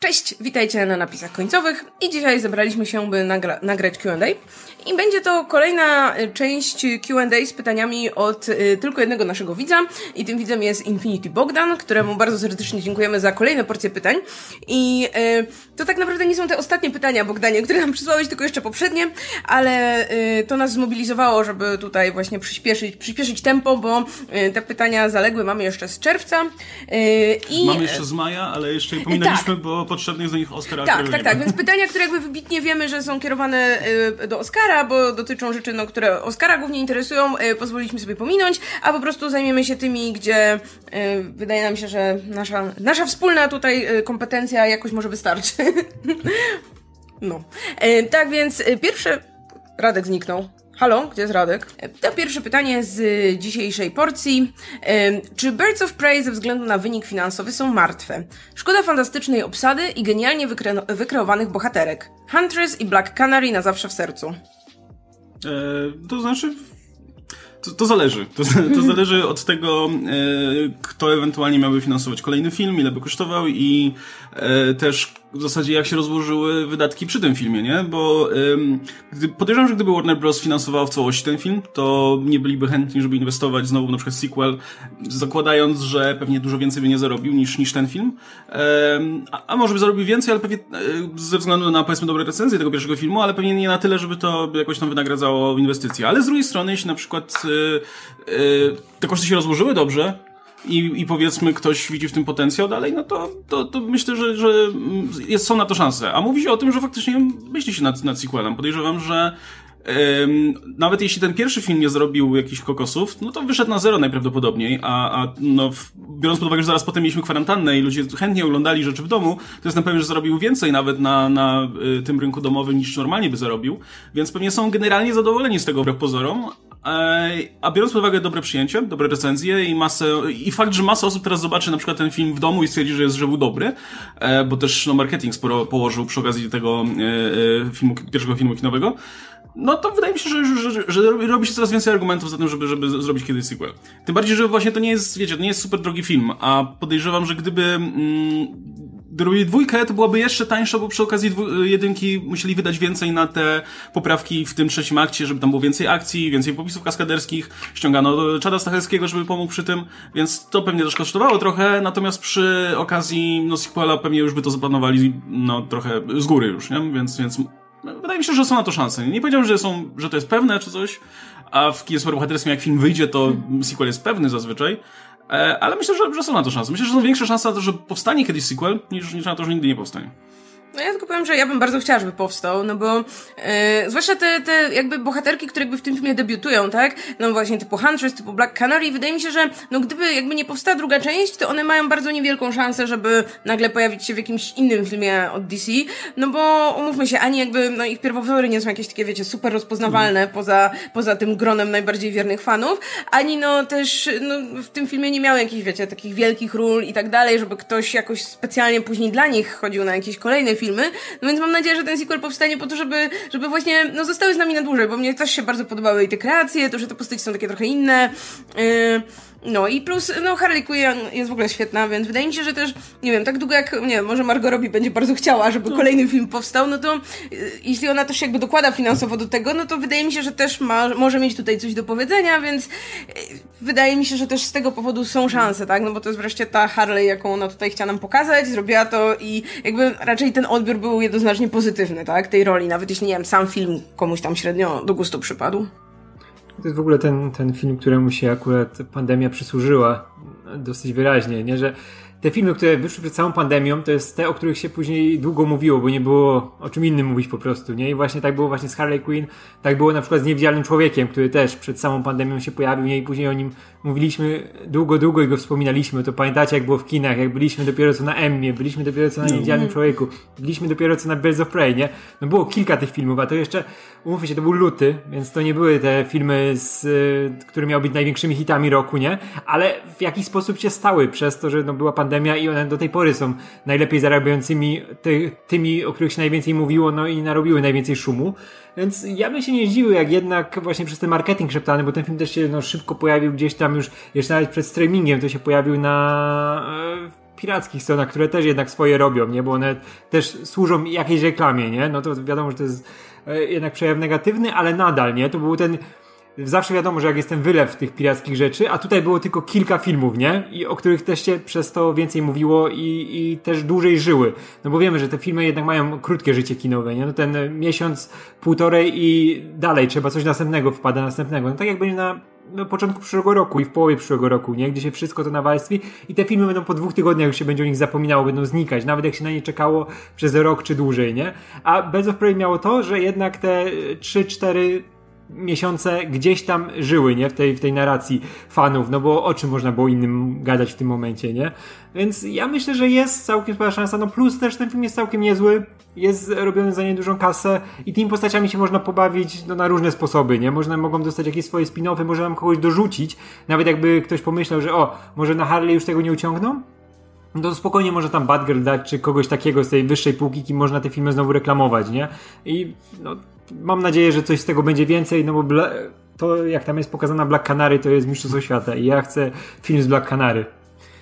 Cześć, witajcie na napisach końcowych. I dzisiaj zebraliśmy się, by nagra nagrać Q&A i będzie to kolejna y, część Q&A z pytaniami od y, tylko jednego naszego widza. I tym widzem jest Infinity Bogdan, któremu bardzo serdecznie dziękujemy za kolejne porcje pytań. I y, to tak naprawdę nie są te ostatnie pytania, Bogdanie, które nam przysłałeś, tylko jeszcze poprzednie, ale y, to nas zmobilizowało, żeby tutaj właśnie przyspieszyć, przyspieszyć tempo, bo y, te pytania zaległe mamy jeszcze z czerwca. Y, i... Mamy jeszcze z maja, ale jeszcze je pominęliśmy, tak. bo potrzebny jest do nich Oscar. Tak, tak, tak, więc pytania, które jakby wybitnie wiemy, że są kierowane y, do Oscara, bo dotyczą rzeczy, no, które Oscara głównie interesują, y, pozwoliliśmy sobie pominąć, a po prostu zajmiemy się tymi, gdzie y, wydaje nam się, że nasza, nasza wspólna tutaj kompetencja jakoś może wystarczy. no. Tak więc pierwsze... Radek zniknął. Halo, gdzie jest Radek? To pierwsze pytanie z dzisiejszej porcji. Czy Birds of Prey ze względu na wynik finansowy są martwe? Szkoda fantastycznej obsady i genialnie wykre wykreowanych bohaterek. Huntress i Black Canary na zawsze w sercu. E, to znaczy, to, to, zależy. To, to zależy od tego, e, kto ewentualnie miałby finansować kolejny film, ile by kosztował i e, też w zasadzie jak się rozłożyły wydatki przy tym filmie, nie? Bo ym, gdy, podejrzewam, że gdyby Warner Bros. finansował w całości ten film, to nie byliby chętni, żeby inwestować znowu na przykład sequel, zakładając, że pewnie dużo więcej by nie zarobił niż, niż ten film. Ym, a, a, może by zarobił więcej, ale pewnie yy, ze względu na powiedzmy dobre recenzje tego pierwszego filmu, ale pewnie nie na tyle, żeby to jakoś tam wynagradzało inwestycje. Ale z drugiej strony, jeśli na przykład yy, yy, te koszty się rozłożyły dobrze, i, i powiedzmy ktoś widzi w tym potencjał dalej, no to, to, to myślę, że, że jest, są na to szanse. A mówi się o tym, że faktycznie myśli się nad, nad sequelem. Podejrzewam, że nawet jeśli ten pierwszy film nie zrobił jakichś kokosów, no to wyszedł na zero najprawdopodobniej, a, a no, biorąc pod uwagę, że zaraz potem mieliśmy kwarantannę i ludzie chętnie oglądali rzeczy w domu, to jestem pewien, że zarobił więcej nawet na, na y, tym rynku domowym niż normalnie by zarobił, więc pewnie są generalnie zadowoleni z tego wbrew pozorom, a biorąc pod uwagę dobre przyjęcie, dobre recenzje i masę, i fakt, że masa osób teraz zobaczy na przykład ten film w domu i stwierdzi, że jest, że był dobry, e, bo też no, marketing sporo położył przy okazji tego e, filmu, pierwszego filmu kinowego, no to wydaje mi się, że, że, że, że, robi się coraz więcej argumentów za tym, żeby, żeby zrobić kiedyś sequel. Tym bardziej, że właśnie to nie jest, wiecie, to nie jest super drogi film, a podejrzewam, że gdyby mm, robili dwójkę, to byłaby jeszcze tańsza, bo przy okazji jedynki musieli wydać więcej na te poprawki w tym trzecim akcie, żeby tam było więcej akcji, więcej popisów kaskaderskich, ściągano Czada Stachelskiego, żeby pomógł przy tym, więc to pewnie też kosztowało trochę, natomiast przy okazji no, sequela pewnie już by to zaplanowali no, trochę z góry już, nie? Więc, więc wydaje mi się, że są na to szanse. Nie powiedziałem, że, są, że to jest pewne czy coś, a w kinie superbohaterskim jak film wyjdzie, to sequel jest pewny zazwyczaj. E, ale myślę, że, że są na to szanse. Myślę, że są większe szanse na to, że powstanie kiedyś sequel, niż, niż na to, że nigdy nie powstanie. No ja tylko powiem, że ja bym bardzo chciała, żeby powstał, no bo e, zwłaszcza te, te jakby bohaterki, które jakby w tym filmie debiutują, tak? No właśnie typu Huntress, typu Black Canary, wydaje mi się, że no gdyby jakby nie powstała druga część, to one mają bardzo niewielką szansę, żeby nagle pojawić się w jakimś innym filmie od DC, no bo umówmy się, ani jakby no ich pierwowzory nie są jakieś takie, wiecie, super rozpoznawalne mm. poza, poza tym gronem najbardziej wiernych fanów, ani no też no, w tym filmie nie miały jakichś, wiecie, takich wielkich ról i tak dalej, żeby ktoś jakoś specjalnie później dla nich chodził na jakieś kolejne filmy, no więc mam nadzieję, że ten sequel powstanie po to, żeby, żeby właśnie, no zostały z nami na dłużej, bo mnie też się bardzo podobały i te kreacje, to, że te postaci są takie trochę inne, yy, no i plus, no Harley Quinn jest w ogóle świetna, więc wydaje mi się, że też, nie wiem, tak długo jak, nie wiem, może Margot Robbie będzie bardzo chciała, żeby no. kolejny film powstał, no to y, jeśli ona też jakby dokłada finansowo do tego, no to wydaje mi się, że też ma, może mieć tutaj coś do powiedzenia, więc y, wydaje mi się, że też z tego powodu są szanse, tak, no bo to jest wreszcie ta Harley, jaką ona tutaj chciała nam pokazać, zrobiła to i jakby raczej ten odbiór był jednoznacznie pozytywny, tak, tej roli, nawet jeśli, nie wiem, sam film komuś tam średnio do gustu przypadł. To jest w ogóle ten, ten film, któremu się akurat pandemia przysłużyła dosyć wyraźnie, nie? Że te filmy, które wyszły przed całą pandemią, to jest te, o których się później długo mówiło, bo nie było o czym innym mówić po prostu, nie? I właśnie tak było właśnie z Harley Quinn, tak było na przykład z Niewidzialnym Człowiekiem, który też przed samą pandemią się pojawił, nie? I później o nim mówiliśmy długo, długo i go wspominaliśmy. To pamiętacie, jak było w kinach, jak byliśmy dopiero co na Emmie, byliśmy dopiero co na Niewidzialnym Człowieku, byliśmy dopiero co na Birds of Prey, nie? No było kilka tych filmów, a to jeszcze, umówmy się, to był luty, więc to nie były te filmy, z, które miały być największymi hitami roku, nie? Ale w jakiś sposób się stały przez to, że no, była pandemia i one do tej pory są najlepiej zarabiającymi ty, tymi, o których się najwięcej mówiło, no i narobiły najwięcej szumu. Więc ja bym się nie zdziwił, jak jednak właśnie przez ten marketing szeptany, bo ten film też się no, szybko pojawił gdzieś tam już, jeszcze nawet przed streamingiem, to się pojawił na pirackich stronach, które też jednak swoje robią, nie? Bo one też służą jakiejś reklamie, nie? No to wiadomo, że to jest e, jednak przejaw negatywny, ale nadal, nie? To był ten zawsze wiadomo, że jak jest ten wylew tych pirackich rzeczy, a tutaj było tylko kilka filmów, nie? I o których też się przez to więcej mówiło i, i też dłużej żyły. No bo wiemy, że te filmy jednak mają krótkie życie kinowe, nie? No ten miesiąc, półtorej i dalej trzeba coś następnego wpada, następnego. No tak jak będzie na no, początku przyszłego roku i w połowie przyszłego roku, nie? Gdzie się wszystko to nawalstwi i te filmy będą po dwóch tygodniach już się będzie o nich zapominało, będą znikać, nawet jak się na nie czekało przez rok czy dłużej, nie? A Prey miało to, że jednak te 3-4 miesiące gdzieś tam żyły, nie? W tej, w tej narracji fanów, no bo o czym można było innym gadać w tym momencie, nie? Więc ja myślę, że jest całkiem spora szansa, no plus też ten film jest całkiem niezły, jest robiony za niedużą kasę i tymi postaciami się można pobawić no, na różne sposoby, nie? Można, mogą dostać jakieś swoje spin-offy, może nam kogoś dorzucić, nawet jakby ktoś pomyślał, że o, może na Harley już tego nie uciągną, no to spokojnie może tam Batgirl dać, czy kogoś takiego z tej wyższej półki, kim można te filmy znowu reklamować, nie? I no, mam nadzieję, że coś z tego będzie więcej, no bo Bla to jak tam jest pokazana Black Canary, to jest mistrzostwo świata i ja chcę film z Black Canary.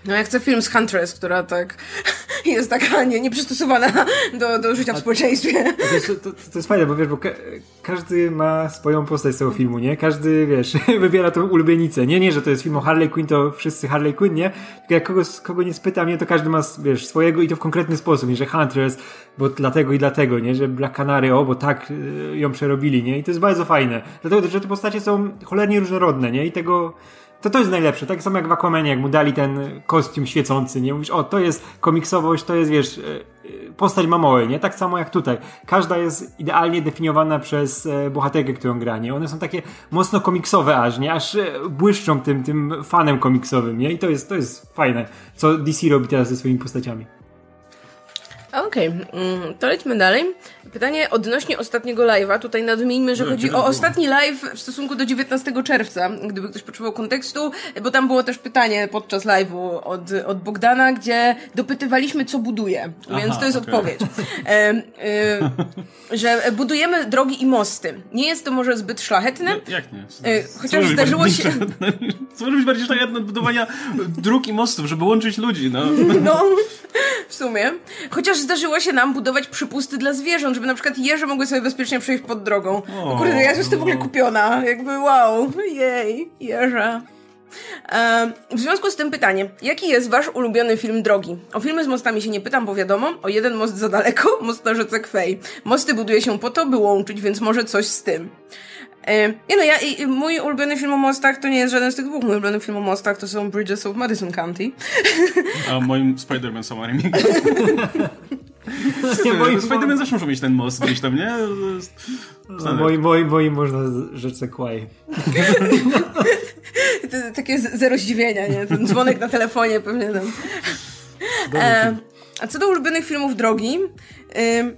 No ja chcę film z Huntress, która tak jest taka nie, nieprzystosowana do, do życia w społeczeństwie. To jest, to, to jest fajne, bo wiesz, bo ka każdy ma swoją postać z tego filmu, nie? Każdy, wiesz, wybiera tą ulubienicę. Nie, nie, że to jest film o Harley Quinn, to wszyscy Harley Quinn, nie? Tylko jak kogo, kogo nie spytam, nie, to każdy ma, wiesz, swojego i to w konkretny sposób, nie? Że Huntress, bo dlatego i dlatego, nie? Że Black Canary, o, bo tak y, ją przerobili, nie? I to jest bardzo fajne. Dlatego, że te postacie są cholernie różnorodne, nie? I tego to to jest najlepsze. Tak samo jak w Aquamanie, jak mu dali ten kostium świecący, nie? Mówisz, o, to jest komiksowość, to jest, wiesz, e, e, postać Mamoły, nie? Tak samo jak tutaj. Każda jest idealnie definiowana przez e, bohaterkę, którą gra, nie? One są takie mocno komiksowe aż, nie? Aż błyszczą tym, tym fanem komiksowym, nie? I to jest, to jest fajne, co DC robi teraz ze swoimi postaciami. Okej, okay. Mm, to lećmy dalej. Pytanie odnośnie ostatniego live'a. Tutaj nadmieńmy, że no, chodzi o ostatni live w stosunku do 19 czerwca, gdyby ktoś potrzebował kontekstu, bo tam było też pytanie podczas live'u od, od Bogdana, gdzie dopytywaliśmy, co buduje. Aha, Więc to jest okay. odpowiedź. E, e, że budujemy drogi i mosty. Nie jest to może zbyt szlachetne. Jak nie? E, chociaż zdarzyło się... Co może być bardziej szlachetne od budowania dróg i mostów, żeby łączyć ludzi, no. No, w sumie. Chociaż zdarzyło się nam budować przypusty dla zwierząt, żeby na przykład jeże mogły sobie bezpiecznie przejść pod drogą. O, kurde, ja jestem w ogóle kupiona. Jakby wow, jej, jeże. w związku z tym pytanie, jaki jest wasz ulubiony film drogi? O filmy z mostami się nie pytam, bo wiadomo, o jeden most za daleko, most na rzece Kwej. Mosty buduje się po to, by łączyć, więc może coś z tym. nie no, ja, i, mój ulubiony film o mostach to nie jest żaden z tych dwóch. Mój ulubiony film o mostach to są Bridges of Madison County. A moim Spider-Man Summer Spider-Man zawsze muszą mieć ten most gdzieś tam, nie? No, moim, moim, moim można rzec Quay. takie zero zdziwienia, nie? Ten dzwonek na telefonie pewnie tam. E, a co do ulubionych filmów drogi,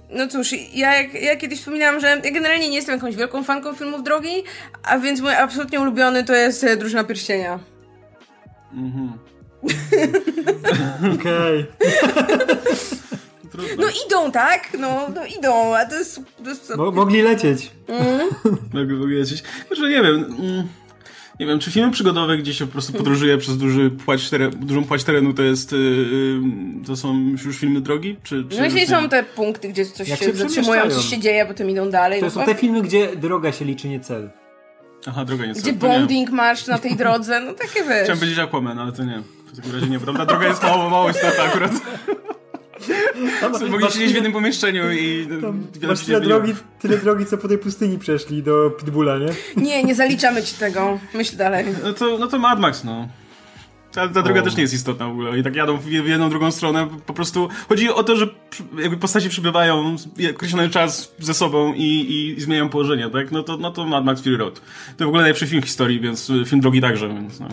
no cóż, ja, jak, ja kiedyś wspominałam, że ja generalnie nie jestem jakąś wielką fanką filmów drogi, a więc mój absolutnie ulubiony to jest e, Drużyna Pierścienia. Mhm. Okej. No idą, tak? No, no idą, a to jest... To jest... mogli lecieć. Mm. mogli lecieć. Znaczy, nie wiem... Mm, nie wiem, czy filmy przygodowe, gdzie się po prostu podróżuje przez duży płać teren, dużą płać terenu, to jest, yy, to są już filmy drogi? Czy, czy no jeśli są te punkty, gdzie coś Jak się, się zatrzymują, coś się dzieje, a potem idą dalej. To no są te filmy, gdzie droga się liczy, nie cel. Aha, droga nie cel. Gdzie bonding masz na tej drodze, no takie wiesz. Chciałem powiedzieć Aquaman, ale to nie. W takim razie nie, bo ta droga jest mało, mało istotna akurat. Mogli siedzieć w jednym pomieszczeniu i... Masz tyle drogi, tyle drogi, co po tej pustyni przeszli do Pitbulla, nie? Nie, nie zaliczamy ci tego. Myśl dalej. No to, no to Mad Max, no. Ta, ta droga o. też nie jest istotna w ogóle. I tak jadą w jedną, drugą stronę. Po prostu chodzi o to, że jakby postaci przybywają określony czas ze sobą i, i, i zmieniają położenie, tak? No to, no to Mad Max Fury Road. To w ogóle najlepszy film w historii, więc film drogi także, więc no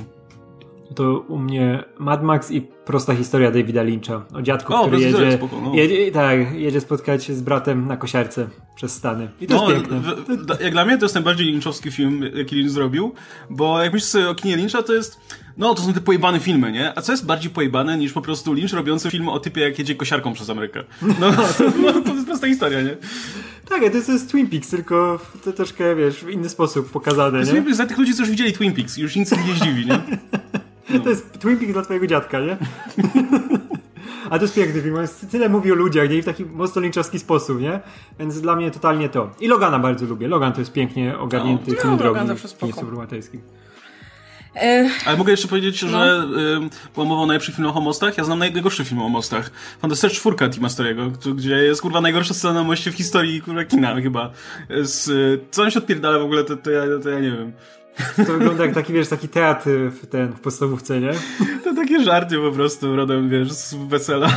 to u mnie Mad Max i prosta historia Davida Lyncha. O dziadku, o, który jedzie, spoko, no. jedzie, tak, jedzie spotkać się z bratem na kosiarce przez Stany. I to no, jest piękne. W, jak dla mnie to jest najbardziej lynchowski film, jaki Lynch zrobił, bo jak myślisz sobie o kinie Lyncha, to jest no, to są te pojebane filmy, nie? A co jest bardziej pojebane niż po prostu Lynch robiący film o typie, jak jedzie kosiarką przez Amerykę? No, to, no, to jest prosta historia, nie? Tak, to jest, to jest Twin Peaks, tylko to troszkę, wiesz, w inny sposób pokazane, nie? Twin Peaks dla tych ludzi, co już widzieli Twin Peaks, już nic nie zdziwi, nie? No. To jest Twin Peaks dla twojego dziadka, nie? A to jest piękny film, tyle mówi o ludziach, nie? I w taki mocno linczowski sposób, nie? Więc dla mnie totalnie to. I Logana bardzo lubię. Logan to jest pięknie ogarnięty No, film Logan drogi kinie obywatelskim. E, Ale mogę jeszcze powiedzieć, No. że y, była mowa o najlepszych filmach o mostach. Ja znam najgorszy film o mostach. Fantastyczna czwórka Tima Story'ego, gdzie- gdzie jest kurwa najgorsza scena na moście w historii kurwa kina chyba. Z, y, co on się odpierdala w ogóle, to, to, ja, to ja nie wiem. To wygląda jak taki, wiesz, taki teatr w, ten, w podstawówce, nie? To takie żarty po prostu rodem, wiesz, z wesela.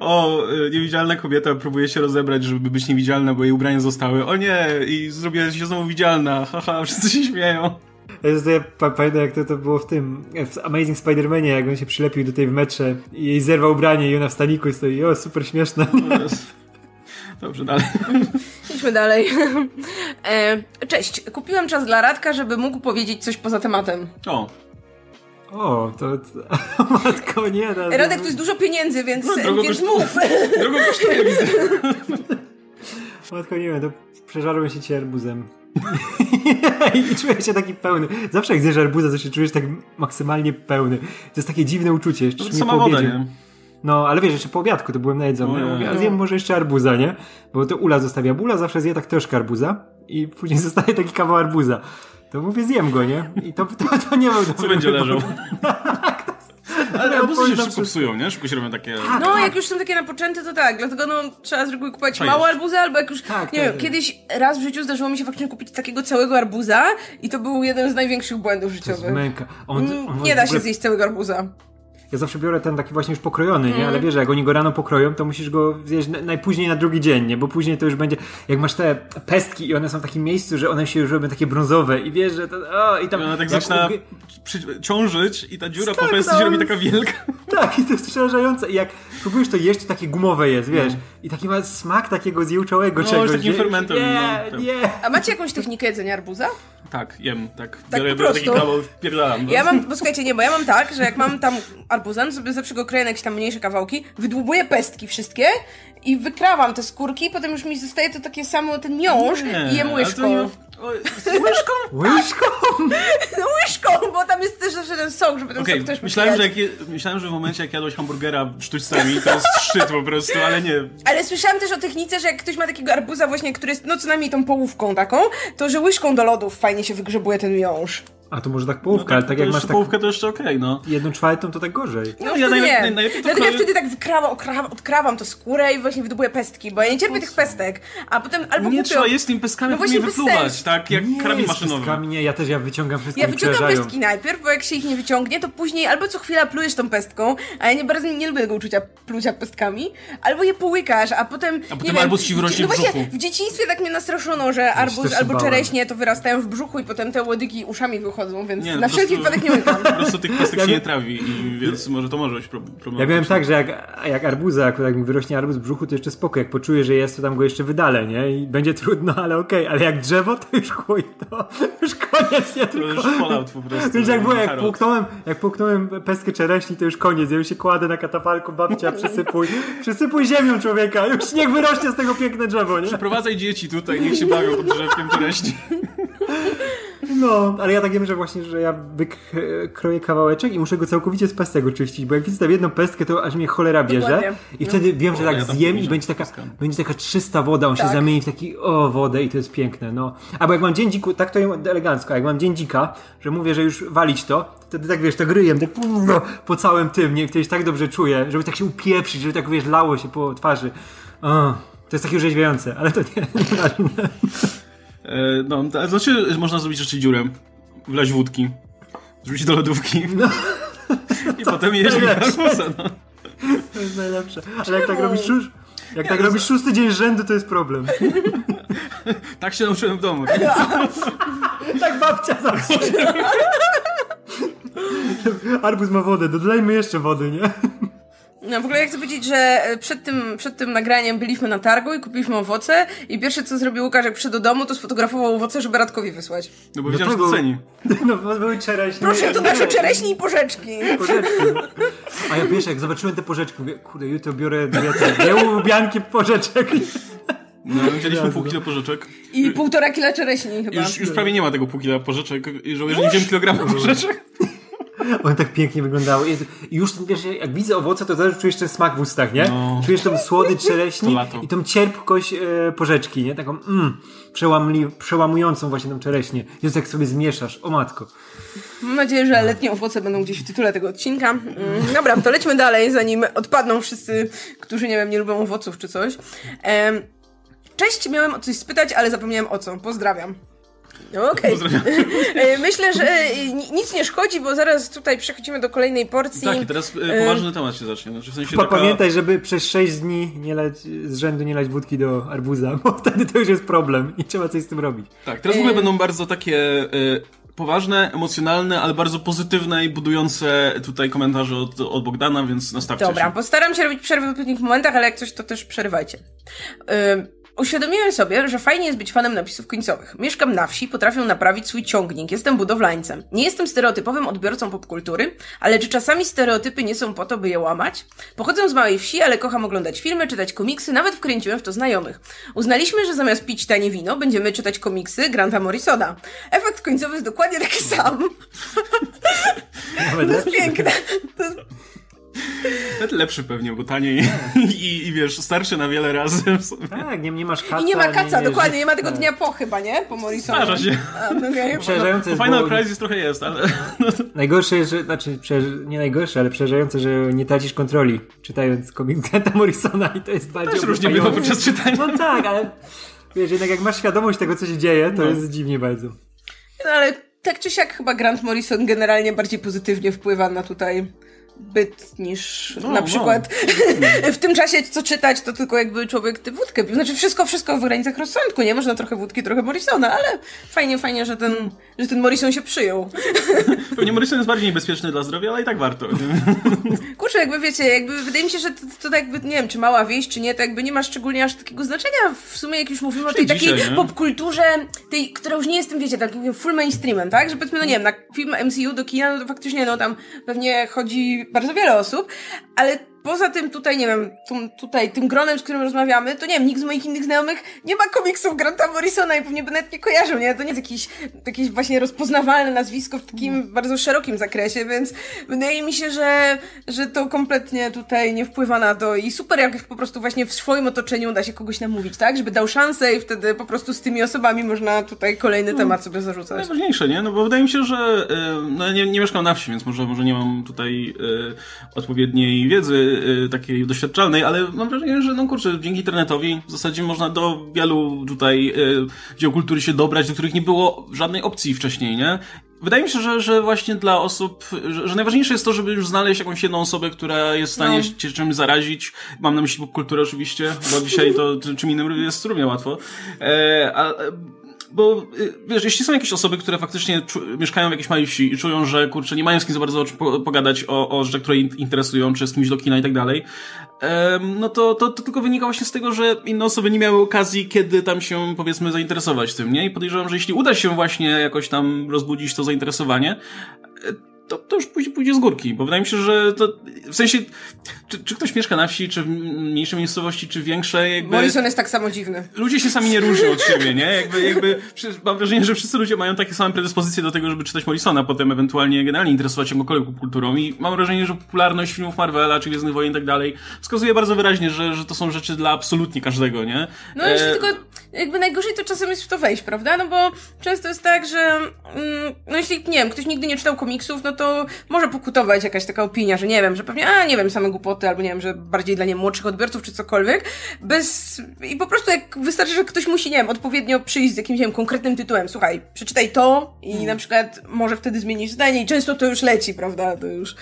O, y, niewidzialna kobieta próbuje się rozebrać, żeby być niewidzialna, bo jej ubrania zostały. O nie! I zrobiła się znowu widzialna. Haha, wszyscy się śmieją. Ja pamiętam jak to, to było w tym, w Amazing Spider-Manie, jak on się przylepił do tej w metrze i jej zerwał ubranie i ona w staniku stoi, o, super śmieszne. Dobrze, dalej. Idźmy dalej. E, cześć, kupiłem czas dla Radka, żeby mógł powiedzieć coś poza tematem. O, O, to, to matko, nie. No, Radek, to jest dużo pieniędzy, więc, No, więc mów. drogo kosztuje, widzę. Matko, nie wiem, to przeżarłem się ci arbuzem. I czuję się taki pełny. Zawsze jak zjesz arbuza, to się czujesz tak maksymalnie pełny. To jest takie dziwne uczucie. Jeszcze To mnie sama woda, nie? No, ale wiesz, jeszcze po obiadku to byłem najedzony. Ojej. Ja mówię, a zjem może jeszcze arbuza, nie? Bo to Ula zostawia. Bo Ula zawsze zje tak troszkę arbuza i później zostaje taki kawał arbuza. To mówię, zjem go, nie? I to, to, to nie był Co będzie leżał? Ale arbuzy się szybko psują, nie? Szybko się robią takie... No, jak już są takie napoczęte, to tak. Dlatego no, trzeba z reguły kupować Fajnie. małe arbuzy, albo jak już, Tak, nie tak, wiem, tak. kiedyś raz w życiu zdarzyło mi się faktycznie kupić takiego całego arbuza i to był jeden z największych błędów To jest życiowych. męka. On, Mm, on Nie da się zjeść całego arbuza. Ja zawsze biorę ten taki właśnie już pokrojony, nie? Mhm. Ale wiesz, że jak oni go rano pokroją, to musisz go zjeść na- najpóźniej na drugi dzień, nie? Bo później to już będzie, jak masz te pestki i one są w takim miejscu, że one się już robią takie brązowe i wiesz, że to, o, i tam... I ona tak zaczyna przy, ciążyć i ta dziura po Tak, prostu no. się robi taka wielka. Tak, i to jest przerażające. I jak próbujesz to jeść, to takie gumowe jest, wiesz? No. I taki ma smak takiego zjełczałego No, czegoś. takim nie? fermentem, Nie, no, nie. A macie jakąś technikę jedzenia arbuza? Tak, jem, tak. Tak biorę, po biorę taki kawał, wpierdalam. No. Ja mam, bo słuchajcie, nie, bo ja mam tak, że jak mam tam arbuza, to sobie zawsze go kroję na jakieś tam mniejsze kawałki, wydłubuję pestki wszystkie i wykrawam te skórki, potem już mi zostaje to takie samo, ten miąższ i jem łyżką. nie- łyżką? Łyżką? No łyżką, bo tam jest też zawsze ten sok, żeby ten Okej, sok też myślałem, że jak je, myślałem, że w momencie jak jadłeś hamburgera sztućcami, to jest szczyt po prostu, ale nie. Ale słyszałam też o technice, że jak ktoś ma takiego arbuza właśnie, który jest no co najmniej tą połówką taką, to że łyżką do lodów fajnie się wygrzebuje ten miąższ. A to może tak No połówka, ale tak jak masz tak połówkę, to jeszcze okej, no. jedną czwartą, to tak gorzej. No, No, ja najle- nie. naj- najlepiej to Dlatego ja wtedy tak wykrawam, okrawam, odkrawam to skórę i właśnie wydobuję pestki, bo ja nie cierpię tych pestek. A potem albo Nie kupię... trzeba jest tym peskami No no właśnie wypluwać, tak? Jak nie, karabin maszynowy. pestkami Nie, ja też ja wyciągam wszystko Ja wyciągam przerażają. pestki najpierw, bo jak się ich nie wyciągnie, to później albo co chwila plujesz tą pestką, a ja nie bardzo nie lubię tego uczucia plucia pestkami, albo je połykasz, a potem. A potem nie wiem, arbuz ci wyrośnie no w właśnie, brzuchu. w dzieciństwie tak mnie nastraszono, że arbuz albo czereśnie to wyrastają w brzuchu i potem te łodygi uszami wychodzą, więc Nie, no na po wszelki prostu- wypadek nie łykam. Po prostu tych pestek Ja się nie trawi, i więc może to może być pro- problem. Ja miałem tak, że jak, jak arbuza, akurat jak mi wyrośnie arbuz w brzuchu, to jeszcze spoko. Jak poczuję, że jest, to tam go jeszcze wydalę, nie? I będzie trudno, ale okej. Ale jak drzewo, to już chuj, to już koniec, nie? To Tylko... już fallout po prostu. Wiesz jak było, jak połknąłem, jak połknąłem pestkę czereśni, to już koniec. Ja już się kładę na katafalku, babcia, przysypuj. Przysypuj ziemią człowieka, już niech wyrośnie z tego piękne drzewo, nie? Prowadzaj dzieci tutaj, niech się bawią pod drzewkiem czereśni. No, ale ja tak wiem, że właśnie, że ja wykroję kawałeczek i muszę go całkowicie z pestego czyścić, bo jak widzę tam jedną pestkę, to aż mnie cholera bierze. Dokładnie. I wtedy wiem, że tak ja tam zjem i będzie taka, będzie taka czysta woda, on się Tak. zamieni w taki, o, wodę i to jest piękne, no. Albo jak mam dzień dziku, tak to elegancko, jak mam dzień dzika, że mówię, że już walić to, wtedy tak wiesz, to gryjem, tak po całym tym, nie, wtedy się tak dobrze czuję, żeby tak się upieprzyć, żeby tak wiesz, lało się po twarzy. O, to jest takie urzeźwiające, ale to nie. E, no, to znaczy można zrobić jeszcze dziurę. Wlać wódki. Zrzucić do lodówki. I potem jeść arbuza, no. To jest najlepsze. Ale jak tak Czemu? robisz szóst... Jak tak no robisz szósty dzień rzędu, to jest problem. Tak się nauczyłem w domu. tak babcia zawsze. Arbuz ma wodę, dodajmy jeszcze wody, nie? No w ogóle ja chcę powiedzieć, że e, przed tym, przed tym nagraniem byliśmy na targu i kupiliśmy owoce i pierwsze co zrobił Łukasz jak przyszedł do domu, to sfotografował owoce, żeby Radkowi wysłać. No bo wiedziałem, że to ceni. No, bo były czereśnie. Proszę, to nasze czereśnie i porzeczki. Porzeczki. no. A ja wiesz, jak zobaczyłem te porzeczki, mówię, kurde, jutro biorę dwie, dwie łubianki porzeczek. No, wzięliśmy pół kilo porzeczek. I półtora kila czereśni chyba. Już, już prawie nie ma tego pół kila porzeczek. I żałuję, że nie wziąłem kilograma porzeczek. One tak pięknie wyglądały. Jezu, I już ten, wiesz, jak widzę owoce, to też czujesz ten smak w ustach, nie? No. Czujesz tą słodycz czereśni i tą cierpkość e, porzeczki, nie? Taką mm, przełamli, przełamującą właśnie tą czereśnię. Jezu, jak sobie zmieszasz, o matko. Mam nadzieję, że letnie owoce będą gdzieś w tytule tego odcinka. Mm, dobra, to lećmy dalej, zanim odpadną wszyscy, którzy, nie wiem, nie lubią owoców czy coś. Em, cześć, miałem o coś spytać, ale zapomniałem o co. Pozdrawiam. No, Okej. Pozdrawiam. E, Myślę, że e, ni- nic nie szkodzi, bo zaraz tutaj przechodzimy do kolejnej porcji. Tak, i teraz e, poważny temat się zacznie. Znaczy, w sensie taka... Pamiętaj, żeby przez 6 dni nie lać, z rzędu nie lać wódki do arbuza, bo wtedy to już jest problem i trzeba coś z tym robić. Tak, teraz w ogóle E, będą bardzo takie e, poważne, emocjonalne, ale bardzo pozytywne i budujące tutaj komentarze od, od Bogdana, więc nastawcie Dobra, się. postaram się robić przerwy w odpowiednich momentach, ale jak coś, to też przerywajcie. Uświadomiłem sobie, że fajnie jest być fanem napisów końcowych. Mieszkam na wsi, potrafię naprawić swój ciągnik, jestem budowlańcem. Nie jestem stereotypowym odbiorcą popkultury, ale czy czasami stereotypy nie są po to, by je łamać? Pochodzę z małej wsi, ale kocham oglądać filmy, czytać komiksy, nawet wkręciłem w to znajomych. Uznaliśmy, że zamiast pić tanie wino, będziemy czytać komiksy Granta Morrisona. Efekt końcowy jest dokładnie taki sam. To jest piękne. To jest Nawet lepszy pewnie, bo taniej i, i wiesz, starszy na wiele razy. Tak, nie, nie masz kaca. I nie ma kaca, nie, dokładnie, nie ma tego tak. dnia po chyba, nie? Po Morrisonie. Zdarza się. A, no. Przerażające jest, Final bo Crisis trochę jest, ale... najgorsze jest, że, znaczy nie najgorsze, ale przerażające, że nie tracisz kontroli czytając komiks Granta Morrisona i to jest bardziej Też różnie bywa podczas czytania. No tak, ale wiesz, jednak jak masz świadomość tego, co się dzieje, to No. jest dziwnie bardzo. No ale tak czy siak chyba Grant Morrison generalnie bardziej pozytywnie wpływa na tutaj byt niż No, na no. przykład w tym czasie co czytać, to tylko jakby człowiek tę wódkę pił. Znaczy wszystko, wszystko w granicach rozsądku, nie? Można trochę wódki, trochę Morrisona, ale fajnie, fajnie, że ten, że ten Morrison się przyjął. Pewnie Morrison jest bardziej niebezpieczny dla zdrowia, ale i tak warto. Kurczę, jakby wiecie, jakby wydaje mi się, że to, to tak jakby, nie wiem, czy mała wieś, czy nie, to jakby nie ma szczególnie aż takiego znaczenia. W sumie jak już mówimy o tej Dzisiaj, takiej nie? popkulturze, tej, która już nie jest tym, wiecie, takim full mainstreamem, tak? Że powiedzmy, no nie wiem, na film MCU do kina, no to faktycznie, no tam pewnie chodzi bardzo wiele osób, ale poza tym tutaj, nie wiem, tum, tutaj tym gronem, z którym rozmawiamy, to nie wiem, nikt z moich innych znajomych nie ma komiksów Granta Morrisona i pewnie by nawet nie kojarzył, nie? To nie jest jakieś, jakieś właśnie rozpoznawalne nazwisko w takim bardzo szerokim zakresie, więc wydaje mi się, że, że to kompletnie tutaj nie wpływa na to i super jak po prostu właśnie w swoim otoczeniu da się kogoś namówić, tak? Żeby dał szansę i wtedy po prostu z tymi osobami można tutaj kolejny temat sobie zarzucać. Najważniejsze, nie? No bo wydaje mi się, że e, no, nie, nie mieszkam na wsi, więc może, może nie mam tutaj e, odpowiedniej wiedzy e, takiej doświadczalnej, ale mam wrażenie, że no kurczę, dzięki internetowi w zasadzie można do wielu tutaj e, dzieł kultury się dobrać, do których nie było żadnej opcji wcześniej, nie? Wydaje mi się, że, że właśnie dla osób, że, że najważniejsze jest to, żeby już znaleźć jakąś jedną osobę, która jest w stanie No. cię czymś zarazić. Mam na myśli popkulturę oczywiście, bo dzisiaj to czym innym jest równie łatwo. E, a, bo y, wiesz, jeśli są jakieś osoby, które faktycznie mieszkają w jakiejś małej wsi i czują, że kurczę, nie mają z kim za bardzo po, pogadać o, o rzeczach, które interesują, czy z kimś do kina i tak dalej, no to, to, to tylko wynika właśnie z tego, że inne osoby nie miały okazji, kiedy tam się powiedzmy zainteresować tym, nie? I podejrzewam, że jeśli uda się właśnie jakoś tam rozbudzić to zainteresowanie, to, to już pójdzie, pójdzie z górki, bo wydaje mi się, że to w sensie, czy, czy ktoś mieszka na wsi, czy w mniejszej miejscowości, czy większej, jakby Morrison jest tak samo dziwny. ludzie się sami nie różnią od siebie, nie? Jakby, jakby, mam wrażenie, że wszyscy ludzie mają takie same predyspozycje do tego, żeby czytać Morrisona, potem ewentualnie generalnie interesować się jakąkolwiek popkulturą i mam wrażenie, że popularność filmów Marvela, czy Gwiezdnych Wojen i tak dalej, wskazuje bardzo wyraźnie, że, że to są rzeczy dla absolutnie każdego, nie? No jeśli E, tylko, jakby najgorzej to czasem jest w to wejść, prawda? No bo często jest tak, że mm, no jeśli, nie wiem, ktoś nigdy nie czytał komiksów, no to może pokutować jakaś taka opinia, że nie wiem, że pewnie, a nie wiem, same głupoty, albo nie wiem, że bardziej dla nie młodszych odbiorców, czy cokolwiek, bez, i po prostu jak wystarczy, że ktoś musi, nie wiem, odpowiednio przyjść z jakimś, nie wiem, konkretnym tytułem, słuchaj, przeczytaj to i Mm. na przykład może wtedy zmienisz zdanie i często to już leci, prawda? To już...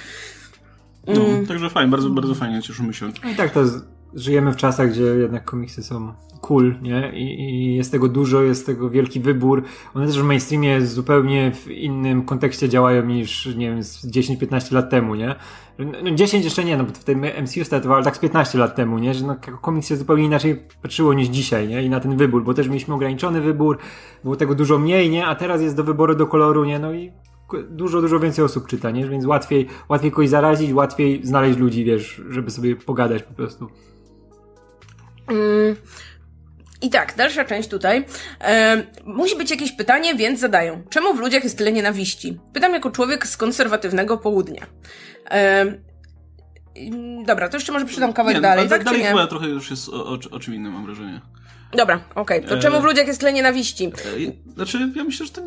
No, Mm. także fajnie, bardzo, bardzo fajnie, cieszymy się. No i tak to z, żyjemy w czasach, gdzie jednak komiksy są cool, nie? I, I jest tego dużo, jest tego wielki wybór. One też w mainstreamie zupełnie w innym kontekście działają niż, nie wiem, z 10-15 lat temu, nie? No 10 jeszcze nie, no bo wtedy MCU startowało, ale tak z 15 lat temu, nie? Że no, komiks się zupełnie inaczej patrzyło niż dzisiaj, nie? I na ten wybór, bo też mieliśmy ograniczony wybór, było tego dużo mniej, nie? A teraz jest do wyboru, do koloru, nie? No i dużo, dużo więcej osób czyta, nie? Więc łatwiej, łatwiej kogoś zarazić, łatwiej znaleźć ludzi, wiesz, żeby sobie pogadać po prostu. Mm. I tak, dalsza część tutaj. E, musi być jakieś pytanie, więc zadają. Czemu w ludziach jest tyle nienawiści? Pytam jako człowiek z konserwatywnego południa. E, dobra, to jeszcze może przydam kawałek nie, dalej, tak? Dalej chyba trochę już jest o, o, o czym innym, mam wrażenie. Dobra, okej. To E, czemu w ludziach jest tyle nienawiści? E, Znaczy, ja myślę, że to...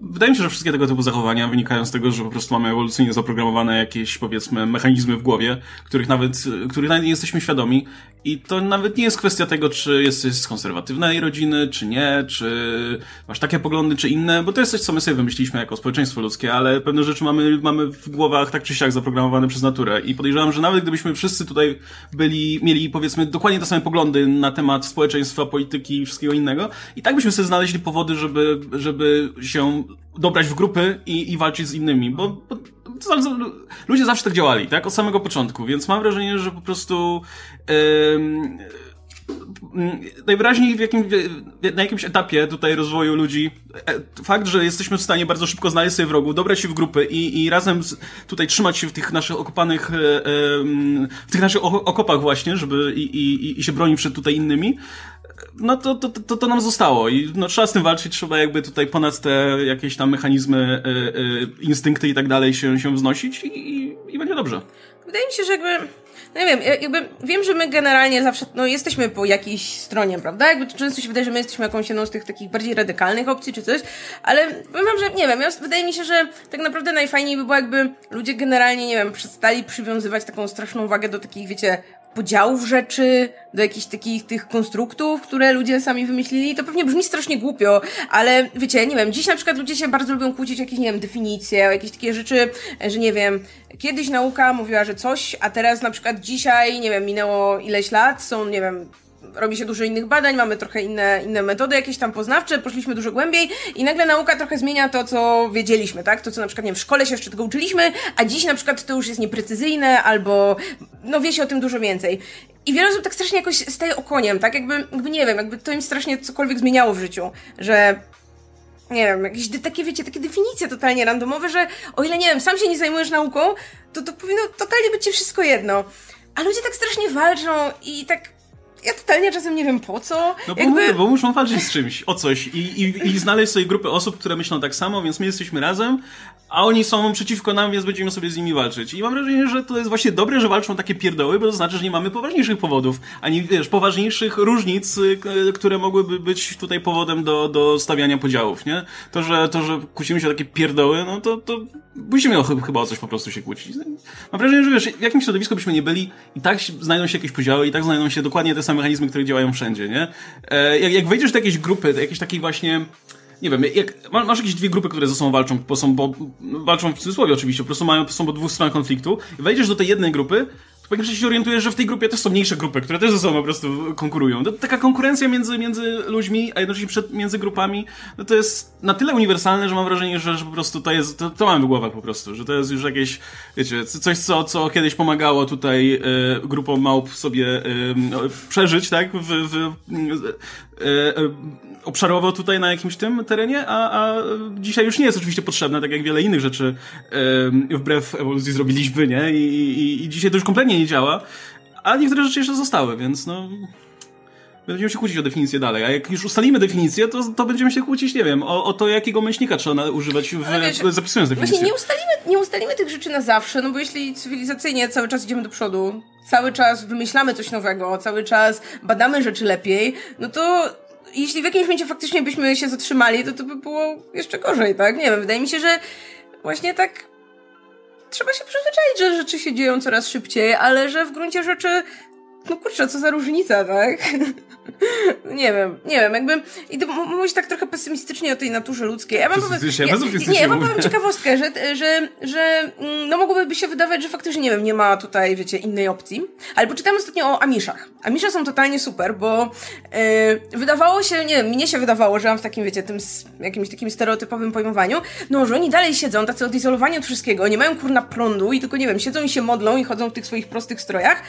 Wydaje mi się, że wszystkie tego typu zachowania wynikają z tego, że po prostu mamy ewolucyjnie zaprogramowane jakieś, powiedzmy, mechanizmy w głowie, których nawet, których nawet nie jesteśmy świadomi. I to nawet nie jest kwestia tego, czy jesteś z konserwatywnej rodziny, czy nie, czy masz takie poglądy, czy inne, bo to jest coś, co my sobie wymyśliliśmy jako społeczeństwo ludzkie, ale pewne rzeczy mamy, mamy w głowach tak czy siak zaprogramowane przez naturę. I podejrzewam, że nawet gdybyśmy wszyscy tutaj byli, mieli, powiedzmy, dokładnie te same poglądy na temat społeczeństwa, polityki i wszystkiego innego, i tak byśmy sobie znaleźli powody, żeby, żeby się dobrać w grupy i, i walczyć z innymi, bo, bo ludzie zawsze tak działali, tak? Od samego początku, więc mam wrażenie, że po prostu em, najwyraźniej w jakim, na jakimś etapie tutaj rozwoju ludzi e, fakt, że jesteśmy w stanie bardzo szybko znaleźć sobie wrogów, dobrać się w grupy i, i razem z, tutaj trzymać się w tych naszych okopanych, em, w tych naszych okopach właśnie, żeby i, i, i się bronić przed tutaj innymi, no to, to, to, to nam zostało i no, trzeba z tym walczyć, trzeba jakby tutaj ponad te jakieś tam mechanizmy, y, y, instynkty i tak dalej się, się wznosić i, i, i będzie dobrze. Wydaje mi się, że jakby. No nie wiem, ja- jakby wiem, że my generalnie zawsze no, jesteśmy po jakiejś stronie, prawda? Jakby to często się wydaje, że my jesteśmy jakąś jedną z tych takich bardziej radykalnych opcji czy coś, ale powiem że nie wiem, ja, wydaje mi się, że tak naprawdę najfajniej by było, jakby ludzie generalnie, nie wiem, przestali przywiązywać taką straszną wagę do takich, wiecie, podziałów rzeczy, do jakichś takich tych konstruktów, które ludzie sami wymyślili. To pewnie brzmi strasznie głupio, ale wiecie, nie wiem, dziś na przykład ludzie się bardzo lubią kłócić o jakieś, nie wiem, definicje, o jakieś takie rzeczy, że nie wiem, kiedyś nauka mówiła, że coś, a teraz na przykład dzisiaj, nie wiem, minęło ileś lat, są, nie wiem, robi się dużo innych badań, mamy trochę inne, inne metody jakieś tam poznawcze, poszliśmy dużo głębiej i nagle nauka trochę zmienia to, co wiedzieliśmy, tak? To, co na przykład, nie wiem, w szkole się jeszcze tego uczyliśmy, a dziś na przykład to już jest nieprecyzyjne albo, no wie się o tym dużo więcej. I wiele osób tak strasznie jakoś staje okoniem, tak? Jakby, jakby nie wiem, jakby to im strasznie cokolwiek zmieniało w życiu, że nie wiem, jakieś takie, wiecie, takie definicje totalnie randomowe, że o ile, nie wiem, sam się nie zajmujesz nauką, to to powinno totalnie być ci wszystko jedno. A ludzie tak strasznie walczą i tak ja totalnie czasem nie wiem po co. No bo, Jakby... mówię, bo muszą walczyć z czymś, o coś i, i, i znaleźć sobie grupę osób, które myślą tak samo, więc my jesteśmy razem, a oni są przeciwko nam, więc będziemy sobie z nimi walczyć. I mam wrażenie, że to jest właśnie dobre, że walczą takie pierdoły, bo to znaczy, że nie mamy poważniejszych powodów, ani wiesz, poważniejszych różnic, y, które mogłyby być tutaj powodem do, do stawiania podziałów, nie? To, że, to, że kłócimy się o takie pierdoły, no to, to musimy o, chyba o coś po prostu się kłócić. Mam wrażenie, że wiesz, w jakim środowisku byśmy nie byli, i tak znajdą się jakieś podziały, i tak znajdą się dokładnie te same mechanizmy, które działają wszędzie, nie? E, jak, jak wejdziesz do jakiejś grupy, do jakiejś takiej właśnie, nie wiem, jak, ma- masz jakieś dwie grupy, które ze sobą walczą, bo są, bo, walczą w cudzysłowie oczywiście, po prostu mają, są po dwóch stronach konfliktu, wejdziesz do tej jednej grupy, to po pierwsze się orientujesz, że w tej grupie też są mniejsze grupy, które też ze sobą po prostu konkurują. To, taka konkurencja między, między ludźmi, a jednocześnie przed, między grupami, no to jest na tyle uniwersalne, że mam wrażenie, że, że po prostu to jest, to, to mamy w głowach po prostu, że to jest już jakieś, wiecie, coś, co, co kiedyś pomagało tutaj e, grupom małp sobie e, przeżyć, tak, w, w, obszarowo tutaj na jakimś tym terenie, a, a dzisiaj już nie jest oczywiście potrzebne, tak jak wiele innych rzeczy e, wbrew ewolucji zrobiliśmy, nie? I, i, I dzisiaj to już kompletnie nie działa, a niektóre rzeczy jeszcze zostały, więc no... Będziemy się kłócić o definicję dalej, a jak już ustalimy definicję, to, to będziemy się kłócić, nie wiem, o, o to, jakiego myślnika trzeba używać, w, wiesz, zapisując definicję. Właśnie nie ustalimy, nie ustalimy tych rzeczy na zawsze, no bo jeśli cywilizacyjnie cały czas idziemy do przodu, cały czas wymyślamy coś nowego, cały czas badamy rzeczy lepiej, no to jeśli w jakimś momencie faktycznie byśmy się zatrzymali, to to by było jeszcze gorzej, tak? Nie wiem, wydaje mi się, że właśnie tak trzeba się przyzwyczaić, że rzeczy się dzieją coraz szybciej, ale że w gruncie rzeczy no kurczę, co za różnica, tak? nie wiem, nie wiem, jakby i to mówić tak trochę pesymistycznie o tej naturze ludzkiej. Ja wam powiem, nie, nie, ja mówię. powiem ciekawostkę, że, że, że mm, no mogłoby się wydawać, że faktycznie, nie wiem, nie ma tutaj, wiecie, innej opcji. Ale poczytałem ostatnio o Amiszach. Amisze są totalnie super, bo yy, wydawało się, nie wiem, mnie się wydawało, że mam w takim, wiecie, tym jakimś takim stereotypowym pojmowaniu, no, że oni dalej siedzą, tacy odizolowani od wszystkiego, nie mają kurna prądu i tylko, nie wiem, siedzą i się modlą i chodzą w tych swoich prostych strojach,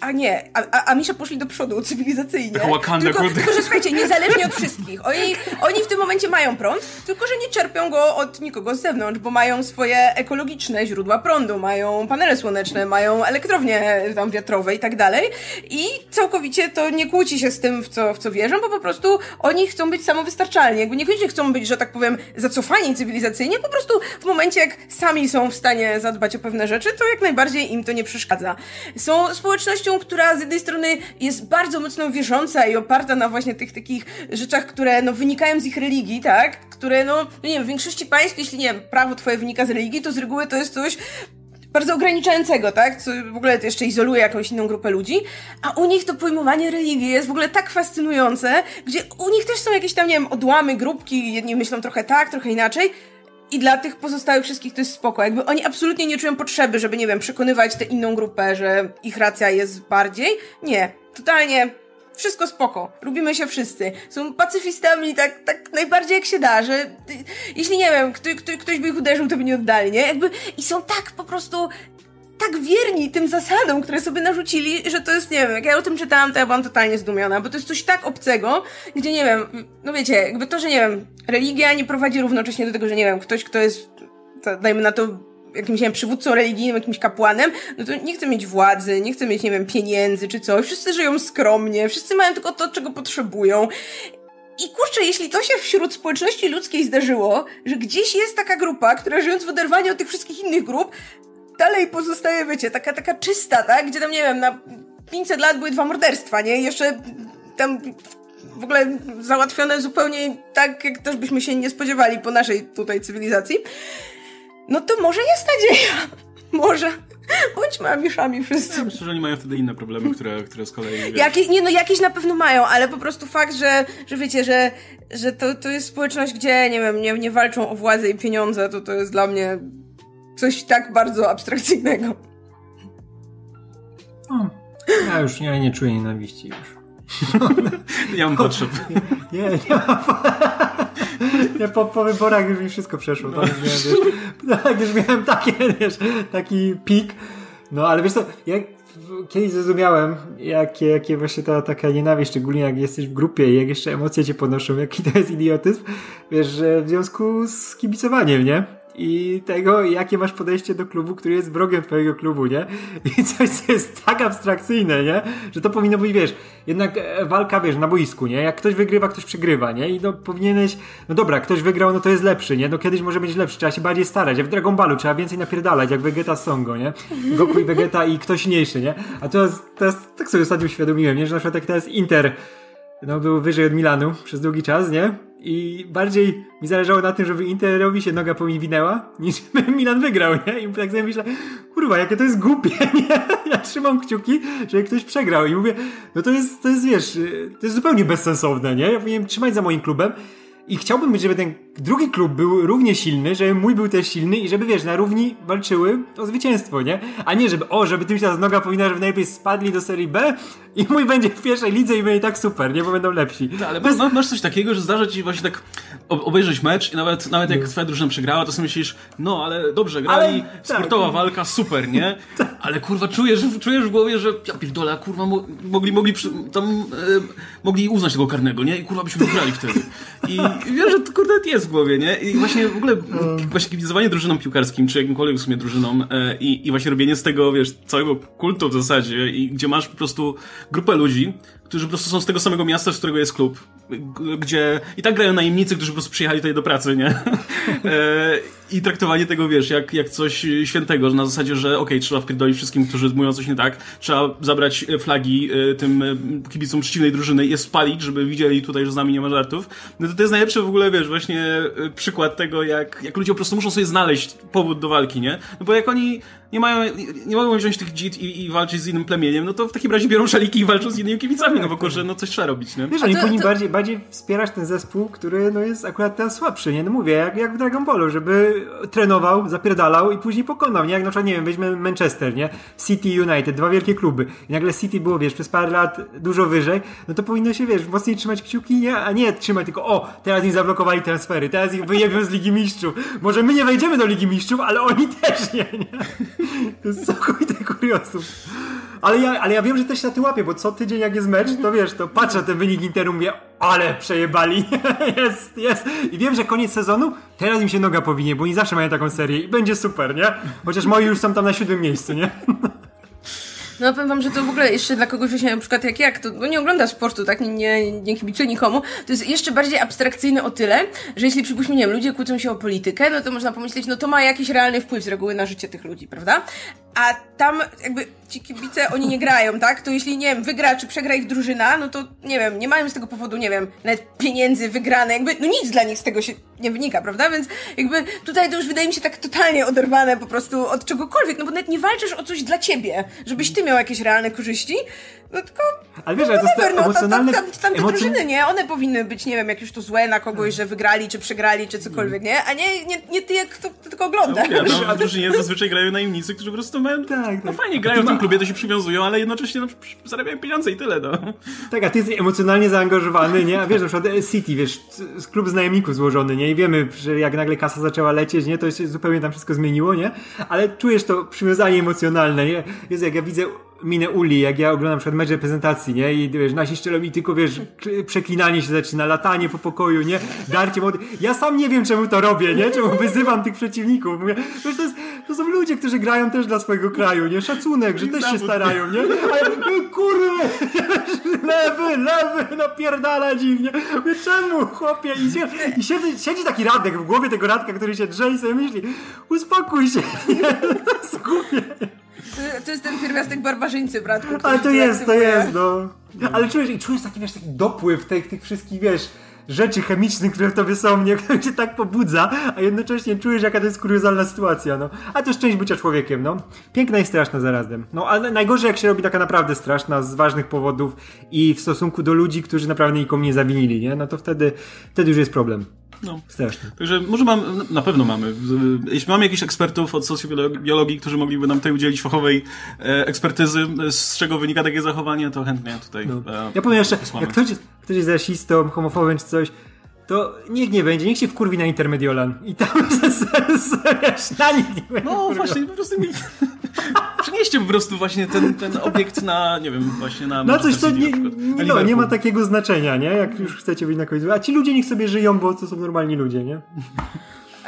a nie, a, a, a poszli do przodu cywilizacyjnie. Tak Wakanda, tylko, kurde. tylko, że słuchajcie, niezależnie od wszystkich. Oni, oni w tym momencie mają prąd, tylko że nie czerpią go od nikogo z zewnątrz, bo mają swoje ekologiczne źródła prądu, mają panele słoneczne, mają elektrownie tam wiatrowe i tak dalej. I całkowicie to nie kłóci się z tym, w co, w co wierzą, bo po prostu oni chcą być samowystarczalni. Jakby niekoniecznie chcą być, że tak powiem, zacofani cywilizacyjnie, po prostu w momencie, jak sami są w stanie zadbać o pewne rzeczy, to jak najbardziej im to nie przeszkadza. Są społecznością, która z jednej strony jest bardzo mocno wierząca i oparta na właśnie tych takich rzeczach, które no, wynikają z ich religii, tak? Które, no, no nie wiem, w większości państw, jeśli nie wiem, prawo twoje wynika z religii, to z reguły to jest coś bardzo ograniczającego, tak? Co w ogóle jeszcze izoluje jakąś inną grupę ludzi, a u nich to pojmowanie religii jest w ogóle tak fascynujące, gdzie u nich też są jakieś tam, nie wiem, odłamy, grupki, jedni myślą trochę tak, trochę inaczej, i dla tych pozostałych wszystkich to jest spoko. Jakby oni absolutnie nie czują potrzeby, żeby, nie wiem, przekonywać tę inną grupę, że ich racja jest bardziej. Nie. Totalnie wszystko spoko. Lubimy się wszyscy. Są pacyfistami tak, tak najbardziej jak się da, że jeśli, nie wiem, kto, kto, ktoś by ich uderzył, to by nie oddali, nie? Jakby, i są tak po prostu tak wierni tym zasadom, które sobie narzucili, że to jest, nie wiem, jak ja o tym czytałam, to ja byłam totalnie zdumiona, bo to jest coś tak obcego, gdzie, nie wiem, no wiecie, jakby to, że, nie wiem, religia nie prowadzi równocześnie do tego, że, nie wiem, ktoś, kto jest, to, dajmy na to, jakimś, nie wiem, przywódcą religijnym, jakimś kapłanem, no to nie chce mieć władzy, nie chce mieć, nie wiem, pieniędzy czy coś. Wszyscy żyją skromnie, wszyscy mają tylko to, czego potrzebują. I kurczę, jeśli to się wśród społeczności ludzkiej zdarzyło, że gdzieś jest taka grupa, która żyjąc w oderwaniu od tych wszystkich innych grup, dalej pozostaje, wiecie, taka, taka czysta, tak? Gdzie tam, nie wiem, na 500 lat były dwa morderstwa, nie? Jeszcze tam w ogóle załatwione zupełnie tak, jak też byśmy się nie spodziewali po naszej tutaj cywilizacji. No to może jest nadzieja. Może. Bądźmy amiszami wszyscy. Ja myślę, że oni mają wtedy inne problemy, które, które z kolei... Wiesz... Jakie, nie no, jakieś na pewno mają, ale po prostu fakt, że, że wiecie, że, że to, to jest społeczność, gdzie, nie wiem, nie, nie walczą o władzę i pieniądze, to to jest dla mnie coś tak bardzo abstrakcyjnego. No, ja już ja nie czuję nienawiści już. Nie mam potrzeb. Nie, nie, nie mam ja po, po wyborach już mi wszystko przeszło. No. Tak, wiesz, tak, już miałem takie, wiesz, taki pik. No, ale wiesz co, ja kiedyś zrozumiałem, jakie, jakie właśnie ta taka nienawiść, szczególnie jak jesteś w grupie i jak jeszcze emocje cię ponoszą, jaki to jest idiotyzm, wiesz, że w związku z kibicowaniem, nie? I tego, jakie masz podejście do klubu, który jest wrogiem twojego klubu, nie? I coś, co jest tak abstrakcyjne, nie? Że to powinno być, wiesz, jednak e, walka, wiesz, na boisku, nie? Jak ktoś wygrywa, ktoś przegrywa, nie? I no powinieneś, no dobra, ktoś wygrał, no to jest lepszy, nie? No kiedyś może być lepszy, trzeba się bardziej starać. Jak w Dragon Ballu trzeba więcej napierdalać, jak Vegeta Songo, nie? Goku i Vegeta i ktoś silniejszy, nie? A teraz, teraz tak sobie ostatnio uświadomiłem, nie? Że na przykład jak teraz Inter no, był wyżej od Milanu przez długi czas, nie? I bardziej mi zależało na tym, żeby Interowi się noga powinwinęła, niż Milan wygrał, nie? I tak sobie myślę, kurwa, jakie to jest głupie, nie? Ja trzymam kciuki, żeby ktoś przegrał i mówię, no to jest, to jest, wiesz, to jest zupełnie bezsensowne, nie? Ja powinienem trzymać za moim klubem i chciałbym, żeby ten drugi klub był równie silny, żeby mój był też silny i żeby, wiesz, na równi walczyły o zwycięstwo, nie? A nie, żeby, o, żeby tym się ta noga powinna, żeby najlepiej spadli do serii B i mój będzie w pierwszej lidze i będzie tak super, nie? Bo będą lepsi. No, ale Bez... masz coś takiego, że zdarza ci właśnie tak obejrzeć mecz i nawet, nawet jak no. twoja drużyna przegrała, to sobie myślisz, no, ale dobrze, grali, ale, sportowa tak. walka, super, nie? Ale kurwa, czujesz, czujesz w głowie, że ja pierdolę, kurwa, mogli, mogli tam, e, mogli uznać tego karnego, nie? I kurwa, byśmy wygrali wtedy. I wiesz, że to kurde jest w głowie, nie? I właśnie w ogóle właśnie kibicowanie drużynom piłkarskim, czy jakimkolwiek w sumie drużynom e, i, i właśnie robienie z tego, wiesz, całego kultu w zasadzie i gdzie masz po prostu grupę ludzi, którzy po prostu są z tego samego miasta, z którego jest klub, gdzie i tak grają najemnicy, którzy po prostu przyjechali tutaj do pracy, nie? E, I traktowanie tego, wiesz, jak, jak coś świętego, na zasadzie, że okej, okay, trzeba wpierdolić wszystkim, którzy mówią coś nie tak, trzeba zabrać flagi e, tym e, kibicom przeciwnej drużyny i je spalić, żeby widzieli tutaj, że z nami nie ma żartów. No to to jest najlepszy w ogóle, wiesz, właśnie przykład tego, jak, jak ludzie po prostu muszą sobie znaleźć powód do walki, nie? No bo jak oni nie mają, nie mogą wziąć tych dzit i, i walczyć z innym plemieniem, no to w takim razie biorą szaliki i walczą z innymi kibicami, no bo kurczę, no coś trzeba robić, nie? Wiesz, oni to, powinni to... Bardziej, bardziej wspierać ten zespół, który no jest akurat ten słabszy, nie? No mówię, jak, jak w Dragon Ballu, żeby trenował, zapierdalał i później pokonał, nie? Jak na przykład, nie wiem, weźmy Manchester, nie? City United, dwa wielkie kluby. I nagle City było, wiesz, przez parę lat dużo wyżej, no to powinno się, wiesz, mocniej trzymać kciuki, nie? A nie trzymać tylko, o, teraz im zablokowali transfery, teraz ich wyjebią z Ligi Mistrzów. Może my nie wejdziemy do Ligi Mistrzów, ale oni też nie, nie? To jest całkowite kuriosum. Ale ja, ale ja wiem, że też się na tym łapię, bo co tydzień jak jest mecz, to wiesz, to patrzę na ten wynik Interu, mówię, ale przejebali, jest, jest. I wiem, że koniec sezonu, teraz im się noga powinie, bo oni zawsze mają taką serię i będzie super, nie? Chociaż moi już są tam na siódmym miejscu, nie? No powiem wam, że to w ogóle jeszcze dla kogoś właśnie na przykład jak jak, to bo nie ogląda sportu, tak, nie, nie, nie nikomu, to jest jeszcze bardziej abstrakcyjne o tyle, że jeśli przypuśćmy, nie wiem, ludzie kłócą się o politykę, no to można pomyśleć, no to ma jakiś realny wpływ z reguły na życie tych ludzi, prawda? A tam jakby ci kibice, oni nie grają, tak? To jeśli, nie wiem, wygra czy przegra ich drużyna, no to, nie wiem, nie mają z tego powodu, nie wiem, nawet pieniędzy wygrane, jakby, no nic dla nich z tego się nie wynika, prawda? Więc jakby tutaj to już wydaje mi się tak totalnie oderwane po prostu od czegokolwiek, no bo nawet nie walczysz o coś dla ciebie, żebyś ty miał jakieś realne korzyści, no tylko... Ale wiesz, ale to jest no, emocjonalne... Tam, tam, tam te emocjon- drużyny, nie? One powinny być, nie wiem, jak już to złe na kogoś, że wygrali, czy przegrali, czy cokolwiek, nie? A nie, nie, nie ty, jak kto, kto tylko ogląda. Ja, tam w drużynie zazwyczaj grają najemnicy, którzy po prostu mają... Tak, tak. No fajnie, grają w tym klubie, to się przywiązują, ale jednocześnie no, zarabiają pieniądze i tyle, no. Tak, a ty jesteś emocjonalnie zaangażowany, nie? A wiesz, na przykład City, wiesz, z klub z najemników złożony, nie? I wiemy, że jak nagle kasa zaczęła lecieć, nie? To się zupełnie tam wszystko zmieniło, nie? Ale czujesz to przywiązanie emocjonalne, nie? Jest jak ja widzę minę Uli, jak ja oglądam na przykład mecz reprezentacji, nie? I wiesz, nasi szczelą i tylko, wiesz, przeklinanie się zaczyna, latanie po pokoju, nie? Darcie młody. Ja sam nie wiem, czemu to robię, nie? Czemu wyzywam tych przeciwników. Mówię, wiesz, to, jest, to są ludzie, którzy grają też dla swojego kraju, nie? Szacunek, że też się starają, nie? A ja, "No, kurwa, lewy, lewy, napierdala dziwnie. Mówię, czemu, chłopie? I, sie, i siedzi, siedzi taki Radek w głowie tego Radka, który się drze i sobie myśli, uspokój się, nie? To jest głupie. To- To jest ten pierwiastek barbarzyńcy, bratku. Ale to jest, to jest, no. Ale czujesz, i czujesz taki, wiesz, taki dopływ tych, tych wszystkich, wiesz, rzeczy chemicznych, które w tobie są, nie? Które cię tak pobudza, a jednocześnie czujesz, jaka to jest kuriozalna sytuacja, no. A to jest część bycia człowiekiem, no. Piękna i straszna zarazem. No, ale najgorzej, jak się robi taka naprawdę straszna, z ważnych powodów i w stosunku do ludzi, którzy naprawdę nikomu nie zawinili, nie? No to wtedy, wtedy już jest problem. no. Straszny. Także może mam, na pewno mamy. Jeśli mamy jakichś ekspertów od socjobiologii, którzy mogliby nam tutaj udzielić fachowej e, ekspertyzy, z czego wynika takie zachowanie, to chętnie tutaj No. e, Ja powiem jeszcze, wysłamy. jak ktoś, ktoś jest rasistą, homofobem czy coś, to niech nie będzie, niech się wkurwi na Intermediolan. I tam wiesz, na nich nie będzie No właśnie, po prostu mi... Przenieście po prostu właśnie ten, ten obiekt na, nie wiem, właśnie na... No coś, co nie, na nie, Na no, nie ma takiego znaczenia, nie? Jak już chcecie być na końcu. A ci ludzie niech sobie żyją, bo to są normalni ludzie, nie?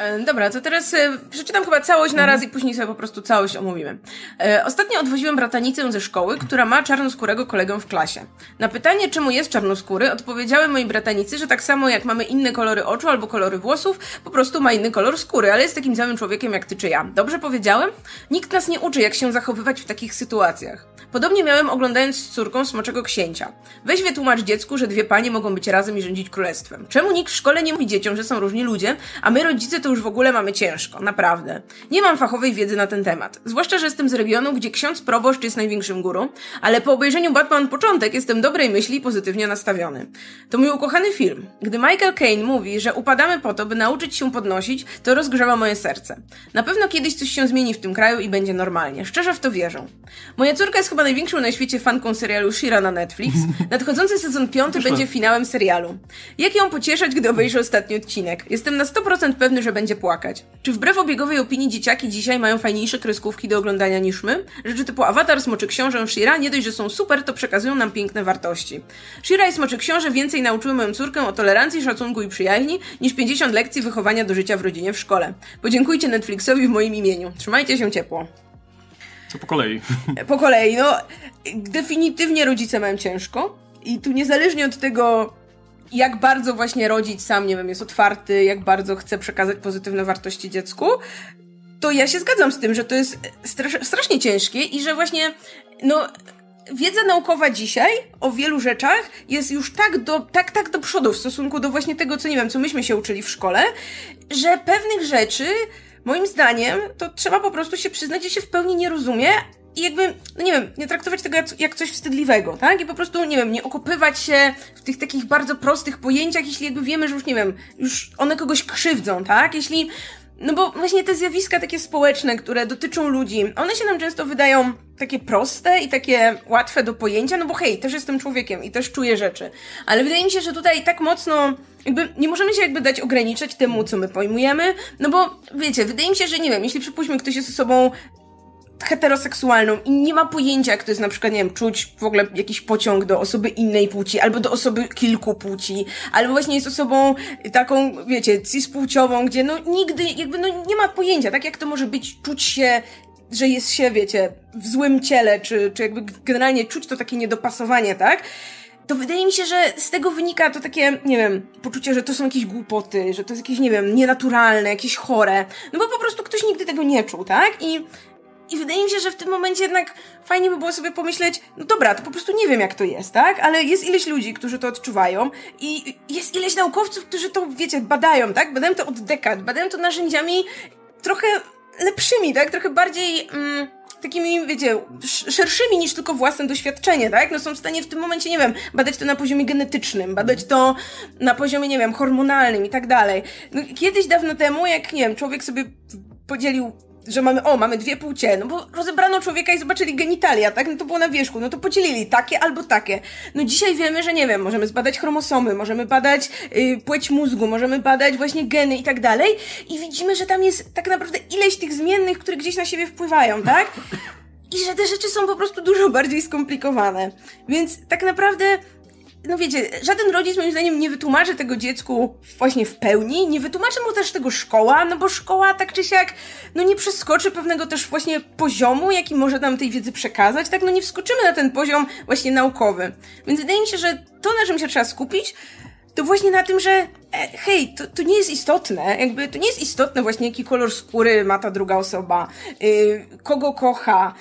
E, Dobra, to teraz e, przeczytam chyba całość na raz i później sobie po prostu całość omówimy. E, ostatnio odwoziłem bratanicę ze szkoły, która ma czarnoskórego kolegę w klasie. Na pytanie, czemu jest czarnoskóry, odpowiedziałem mojej bratanicy, że tak samo jak mamy inne kolory oczu albo kolory włosów, po prostu ma inny kolor skóry, ale jest takim samym człowiekiem jak ty czy ja. Dobrze powiedziałem? Nikt nas nie uczy, jak się zachowywać w takich sytuacjach. Podobnie miałem oglądając z córką Smoczego Księcia. Weź wytłumacz dziecku, że dwie panie mogą być razem i rządzić królestwem. Czemu nikt w szkole nie mówi dzieciom, że są różni ludzie, a my rodzice to już w ogóle mamy ciężko, naprawdę. Nie mam fachowej wiedzy na ten temat. Zwłaszcza, że jestem z regionu, gdzie ksiądz proboszcz jest największym górą, ale po obejrzeniu Batman Początek jestem dobrej myśli i pozytywnie nastawiony. To mój ukochany film. Gdy Michael Caine mówi, że upadamy po to, by nauczyć się podnosić, to rozgrzewa moje serce. Na pewno kiedyś coś się zmieni w tym kraju i będzie normalnie. Szczerze w to wierzę. Moja córka jest chyba największą na świecie fanką serialu Shira na Netflix. Nadchodzący sezon piąty będzie finałem serialu. Jak ją pocieszać, gdy obejrzy ostatni odcinek? Jestem na 100% pewny, że będzie płakać. Czy wbrew obiegowej opinii dzieciaki dzisiaj mają fajniejsze kreskówki do oglądania niż my? Rzeczy typu Avatar, Smoczy Książę, Shira nie dość, że są super, to przekazują nam piękne wartości. Shira i Smoczy Książę więcej nauczyły moją córkę o tolerancji, szacunku i przyjaźni niż 50 lekcji wychowania do życia w rodzinie w szkole. Podziękujcie Netflixowi w moim imieniu. Trzymajcie się ciepło. To po kolei. Po kolei, no, definitywnie rodzice mają ciężko i tu niezależnie od tego, jak bardzo właśnie rodzic sam, nie wiem, jest otwarty, jak bardzo chce przekazać pozytywne wartości dziecku, to ja się zgadzam z tym, że to jest strasz, strasznie ciężkie i że właśnie, no, wiedza naukowa dzisiaj o wielu rzeczach jest już tak do, tak, tak do przodu w stosunku do właśnie tego, co nie wiem, co myśmy się uczyli w szkole, że pewnych rzeczy, moim zdaniem, to trzeba po prostu się przyznać, że się w pełni nie rozumie, i jakby, no nie wiem, nie traktować tego jak, coś wstydliwego, tak? I po prostu, nie wiem, nie okopywać się w tych takich bardzo prostych pojęciach, jeśli jakby wiemy, że już, nie wiem, już one kogoś krzywdzą, tak? Jeśli, no bo właśnie te zjawiska takie społeczne, które dotyczą ludzi, one się nam często wydają takie proste i takie łatwe do pojęcia, no bo hej, też jestem człowiekiem i też czuję rzeczy. Ale wydaje mi się, że tutaj tak mocno jakby nie możemy się jakby dać ograniczać temu, co my pojmujemy, no bo wiecie, wydaje mi się, że nie wiem, jeśli przypuśćmy ktoś jest osobą heteroseksualną i nie ma pojęcia, jak to jest na przykład, nie wiem, czuć w ogóle jakiś pociąg do osoby innej płci, albo do osoby kilku płci, albo właśnie jest osobą taką, wiecie, cispłciową, gdzie no nigdy, jakby no nie ma pojęcia, tak jak to może być, czuć się że jest się, wiecie, w złym ciele, czy, czy jakby generalnie czuć to takie niedopasowanie, tak? to wydaje mi się, że z tego wynika to takie, nie wiem, poczucie, że to są jakieś głupoty, że to jest jakieś, nie wiem, nienaturalne, jakieś chore. No bo po prostu ktoś nigdy tego nie czuł, tak? I, i wydaje mi się, że w tym momencie jednak fajnie by było sobie pomyśleć, no dobra, to po prostu nie wiem jak to jest, tak? Ale jest ileś ludzi, którzy to odczuwają i jest ileś naukowców, którzy to, wiecie, badają, tak? Badają to od dekad, badają to narzędziami trochę lepszymi, tak? Trochę bardziej... Mm, takimi, wiecie, szerszymi niż tylko własne doświadczenie, tak? No są w stanie w tym momencie, nie wiem, badać to na poziomie genetycznym, badać to na poziomie, nie wiem, hormonalnym i tak dalej. No, kiedyś dawno temu, jak, nie wiem, człowiek sobie podzielił że mamy, o, mamy dwie płcie, no bo rozebrano człowieka i zobaczyli genitalia, tak? No to było na wierzchu, no to podzielili takie albo takie. No dzisiaj wiemy, że nie wiem, możemy zbadać chromosomy, możemy badać yy, płeć mózgu, możemy badać właśnie geny i tak dalej i widzimy, że tam jest tak naprawdę ileś tych zmiennych, które gdzieś na siebie wpływają, tak? I że te rzeczy są po prostu dużo bardziej skomplikowane. Więc tak naprawdę no wiecie, żaden rodzic moim zdaniem nie wytłumaczy tego dziecku właśnie w pełni, nie wytłumaczy mu też tego szkoła, no bo szkoła tak czy siak, no nie przeskoczy pewnego też właśnie poziomu, jaki może nam tej wiedzy przekazać, tak, no nie wskoczymy na ten poziom właśnie naukowy. Więc wydaje mi się, że to, na czym się trzeba skupić, to właśnie na tym, że e, hej, to, to nie jest istotne, jakby to nie jest istotne właśnie jaki kolor skóry ma ta druga osoba, yy, kogo kocha,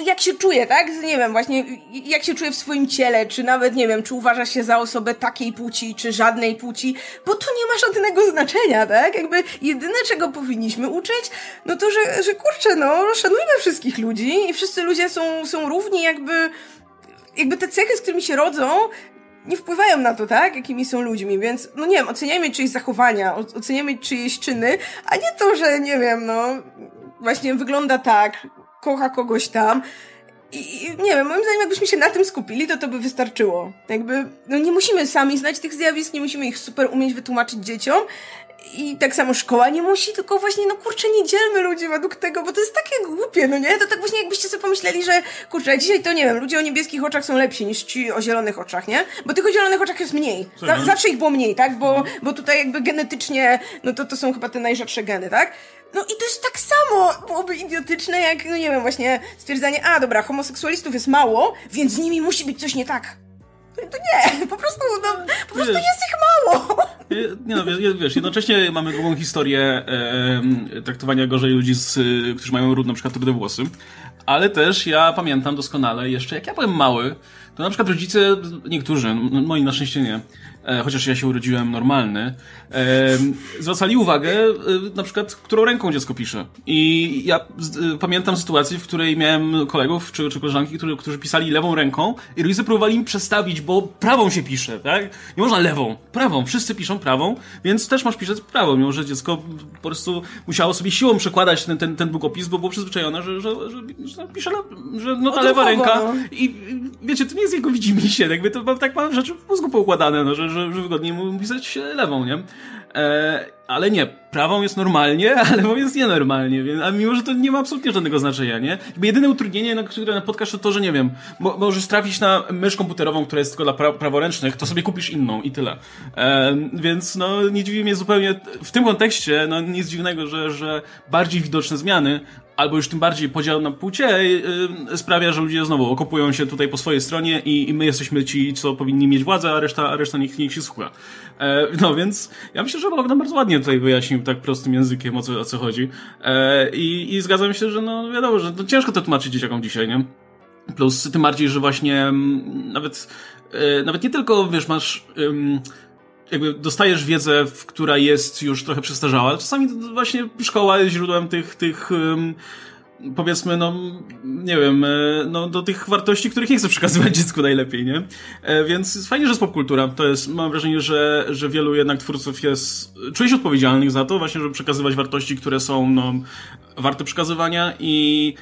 y, jak się czuje, tak? Nie wiem, właśnie jak się czuje w swoim ciele, czy nawet, nie wiem, czy uważa się za osobę takiej płci, czy żadnej płci, bo to nie ma żadnego znaczenia, tak? Jakby jedyne, czego powinniśmy uczyć, no to, że, że kurczę, no, szanujmy wszystkich ludzi i wszyscy ludzie są, są równi, jakby jakby te cechy, z którymi się rodzą, nie wpływają na to, tak? Jakimi są ludźmi, więc, no nie wiem, oceniajmy czyjeś zachowania, oceniajmy czyjeś czyny, a nie to, że, nie wiem, no, właśnie wygląda tak, kocha kogoś tam. I nie wiem, moim zdaniem, jakbyśmy się na tym skupili, to to by wystarczyło. Jakby, no nie musimy sami znać tych zjawisk, nie musimy ich super umieć wytłumaczyć dzieciom, i tak samo szkoła nie musi, tylko właśnie, no kurczę, nie dzielmy ludzi według tego, bo to jest takie głupie, no nie? To tak właśnie jakbyście sobie pomyśleli, że kurczę, dzisiaj to nie wiem, ludzie o niebieskich oczach są lepsi niż ci o zielonych oczach, nie? Bo tych o zielonych oczach jest mniej. Z zawsze ich było mniej, tak? Bo, bo tutaj jakby genetycznie, no to to są chyba te najrzadsze geny, tak? No i to jest tak samo, byłoby idiotyczne jak, no nie wiem, właśnie stwierdzenie, a dobra, homoseksualistów jest mało, więc z nimi musi być coś nie tak. To nie, po prostu, no, po prostu jest ich mało. Nie no, wiesz, jednocześnie mamy drugą historię e, traktowania gorzej ludzi, z, którzy mają ród, na przykład rude włosy. Ale też ja pamiętam doskonale jeszcze, jak ja byłem mały, to na przykład rodzice, niektórzy, moi na szczęście nie, E, chociaż ja się urodziłem normalny, e, zwracali uwagę e, na przykład, którą ręką dziecko pisze. I ja pamiętam sytuację, w której miałem kolegów czy, czy koleżanki, którzy, którzy pisali lewą ręką i rodzice próbowali im przestawić, bo prawą się pisze, tak? Nie można lewą, prawą. Wszyscy piszą prawą, więc też masz pisać prawą, mimo że dziecko po prostu musiało sobie siłą przekładać ten, ten, ten długopis, bo było przyzwyczajone, że, że, że, że pisze, że no ta lewa ręka i wiecie, to nie jest jego widzimisię, jakby to tak mam rzeczy w mózgu poukładane, no, że, że, że wygodniej mu pisać lewą, nie? E, ale nie, prawą jest normalnie, a lewą jest nienormalnie, więc, a mimo, że to nie ma absolutnie żadnego znaczenia, nie? Jakby jedyne utrudnienie, na które napotkasz, to to, że nie wiem, mo możesz trafić na mysz komputerową, która jest tylko dla pra praworęcznych, to sobie kupisz inną i tyle. E, więc no, nie dziwi mnie zupełnie, w tym kontekście, no nic dziwnego, że, że bardziej widoczne zmiany, albo już tym bardziej podział na płcie yy, sprawia, że ludzie znowu okopują się tutaj po swojej stronie i, i my jesteśmy ci, co powinni mieć władzę, a reszta, a reszta niech, niech się słucha. E, no więc ja myślę, że Bogdan bardzo ładnie tutaj wyjaśnił tak prostym językiem o co, o co chodzi. E, i, I zgadzam się, że no wiadomo, że no, ciężko to tłumaczyć dzieciakom dzisiaj, nie? Plus tym bardziej, że właśnie mm, nawet, e, nawet nie tylko, wiesz, masz jakby dostajesz wiedzę, która jest już trochę przestarzała. Czasami właśnie szkoła jest źródłem tych, tych powiedzmy, no, nie wiem, e, no, do tych wartości, których nie chcę przekazywać dziecku najlepiej, nie? E, więc fajnie, że jest popkultura. To jest, mam wrażenie, że, że wielu jednak twórców jest, czuje się odpowiedzialnych za to, właśnie, żeby przekazywać wartości, które są, no, warte przekazywania i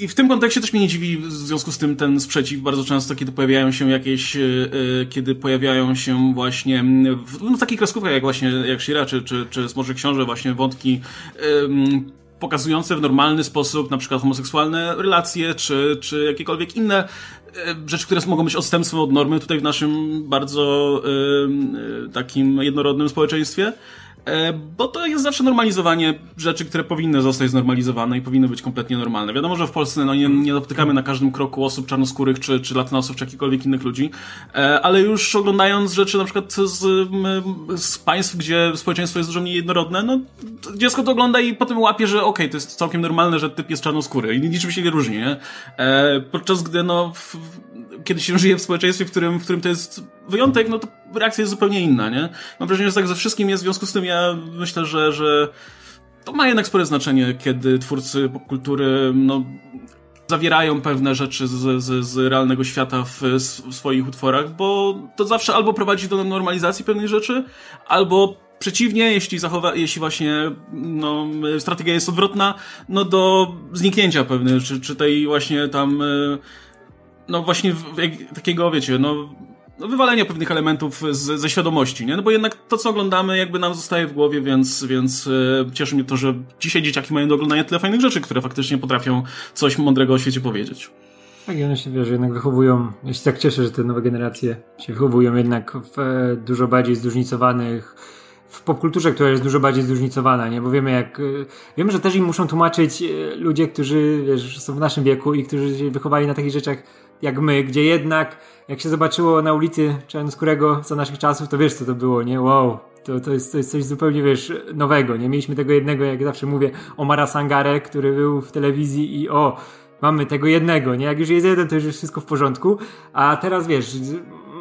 i w tym kontekście też mnie nie dziwi w związku z tym ten sprzeciw bardzo często, kiedy pojawiają się jakieś, yy, kiedy pojawiają się właśnie w no, takich kreskówkach jak właśnie jak Shira, czy, czy, czy Smoczy Książę, właśnie wątki pokazujące w normalny sposób na przykład homoseksualne relacje, czy, czy jakiekolwiek inne e, rzeczy, które mogą być odstępstwem od normy tutaj w naszym bardzo takim jednorodnym społeczeństwie. E, bo to jest zawsze normalizowanie rzeczy, które powinny zostać znormalizowane i powinny być kompletnie normalne. Wiadomo, że w Polsce no, nie, nie dotykamy na każdym kroku osób czarnoskórych, czy, czy latynosów, czy jakichkolwiek innych ludzi, e, ale już oglądając rzeczy na przykład z, z państw, gdzie społeczeństwo jest dużo mniej jednorodne, no dziecko to ogląda i potem łapie, że okej, okay, to jest całkiem normalne, że typ jest czarnoskóry i niczym się nie różni, nie? E, podczas gdy no w, kiedy się żyje w społeczeństwie, w którym, w którym to jest wyjątek, no to reakcja jest zupełnie inna, nie? Mam wrażenie, że tak ze wszystkim jest, w związku z tym ja myślę, że, że to ma jednak spore znaczenie, kiedy twórcy popkultury, no, zawierają pewne rzeczy z, z, z realnego świata w, w, swoich utworach, bo to zawsze albo prowadzi do normalizacji pewnych rzeczy, albo przeciwnie, jeśli zachowa, jeśli właśnie no, strategia jest odwrotna, no do zniknięcia pewnych, czy, czy tej właśnie tam no właśnie takiego, wiecie, no, no wywalenia pewnych elementów z, ze świadomości, nie? No bo jednak to, co oglądamy, jakby nam zostaje w głowie, więc, więc e, cieszy mnie to, że dzisiaj dzieciaki mają do oglądania tyle fajnych rzeczy, które faktycznie potrafią coś mądrego o świecie powiedzieć. Tak, i one się, wiesz, jednak wychowują, ja się tak cieszę, że te nowe generacje się wychowują jednak w e, dużo bardziej zróżnicowanych w popkulturze, która jest dużo bardziej zróżnicowana, nie? Bo wiemy jak, y, wiemy, że też im muszą tłumaczyć y, ludzie, którzy, wiesz, są w naszym wieku i którzy się wychowali na takich rzeczach jak my, gdzie jednak jak się zobaczyło na ulicy Czarnoskórego za naszych czasów, to wiesz co to było, nie? Wow, to, to, jest, to jest coś zupełnie, wiesz, nowego, nie? Mieliśmy tego jednego, jak zawsze mówię, Omara Sangare, który był w telewizji i o, mamy tego jednego, nie? Jak już jest jeden, to już jest wszystko w porządku, a teraz, wiesz,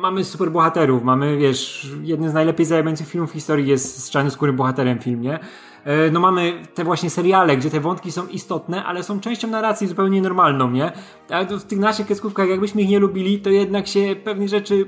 mamy super bohaterów, mamy, wiesz, jeden z najlepiej zarabiających filmów w historii jest z czarnoskórym bohaterem film, nie? E, no mamy te właśnie seriale, gdzie te wątki są istotne, ale są częścią narracji zupełnie normalną, nie? Ale w tych naszych kreskówkach, jakbyśmy ich nie lubili, to jednak się pewne rzeczy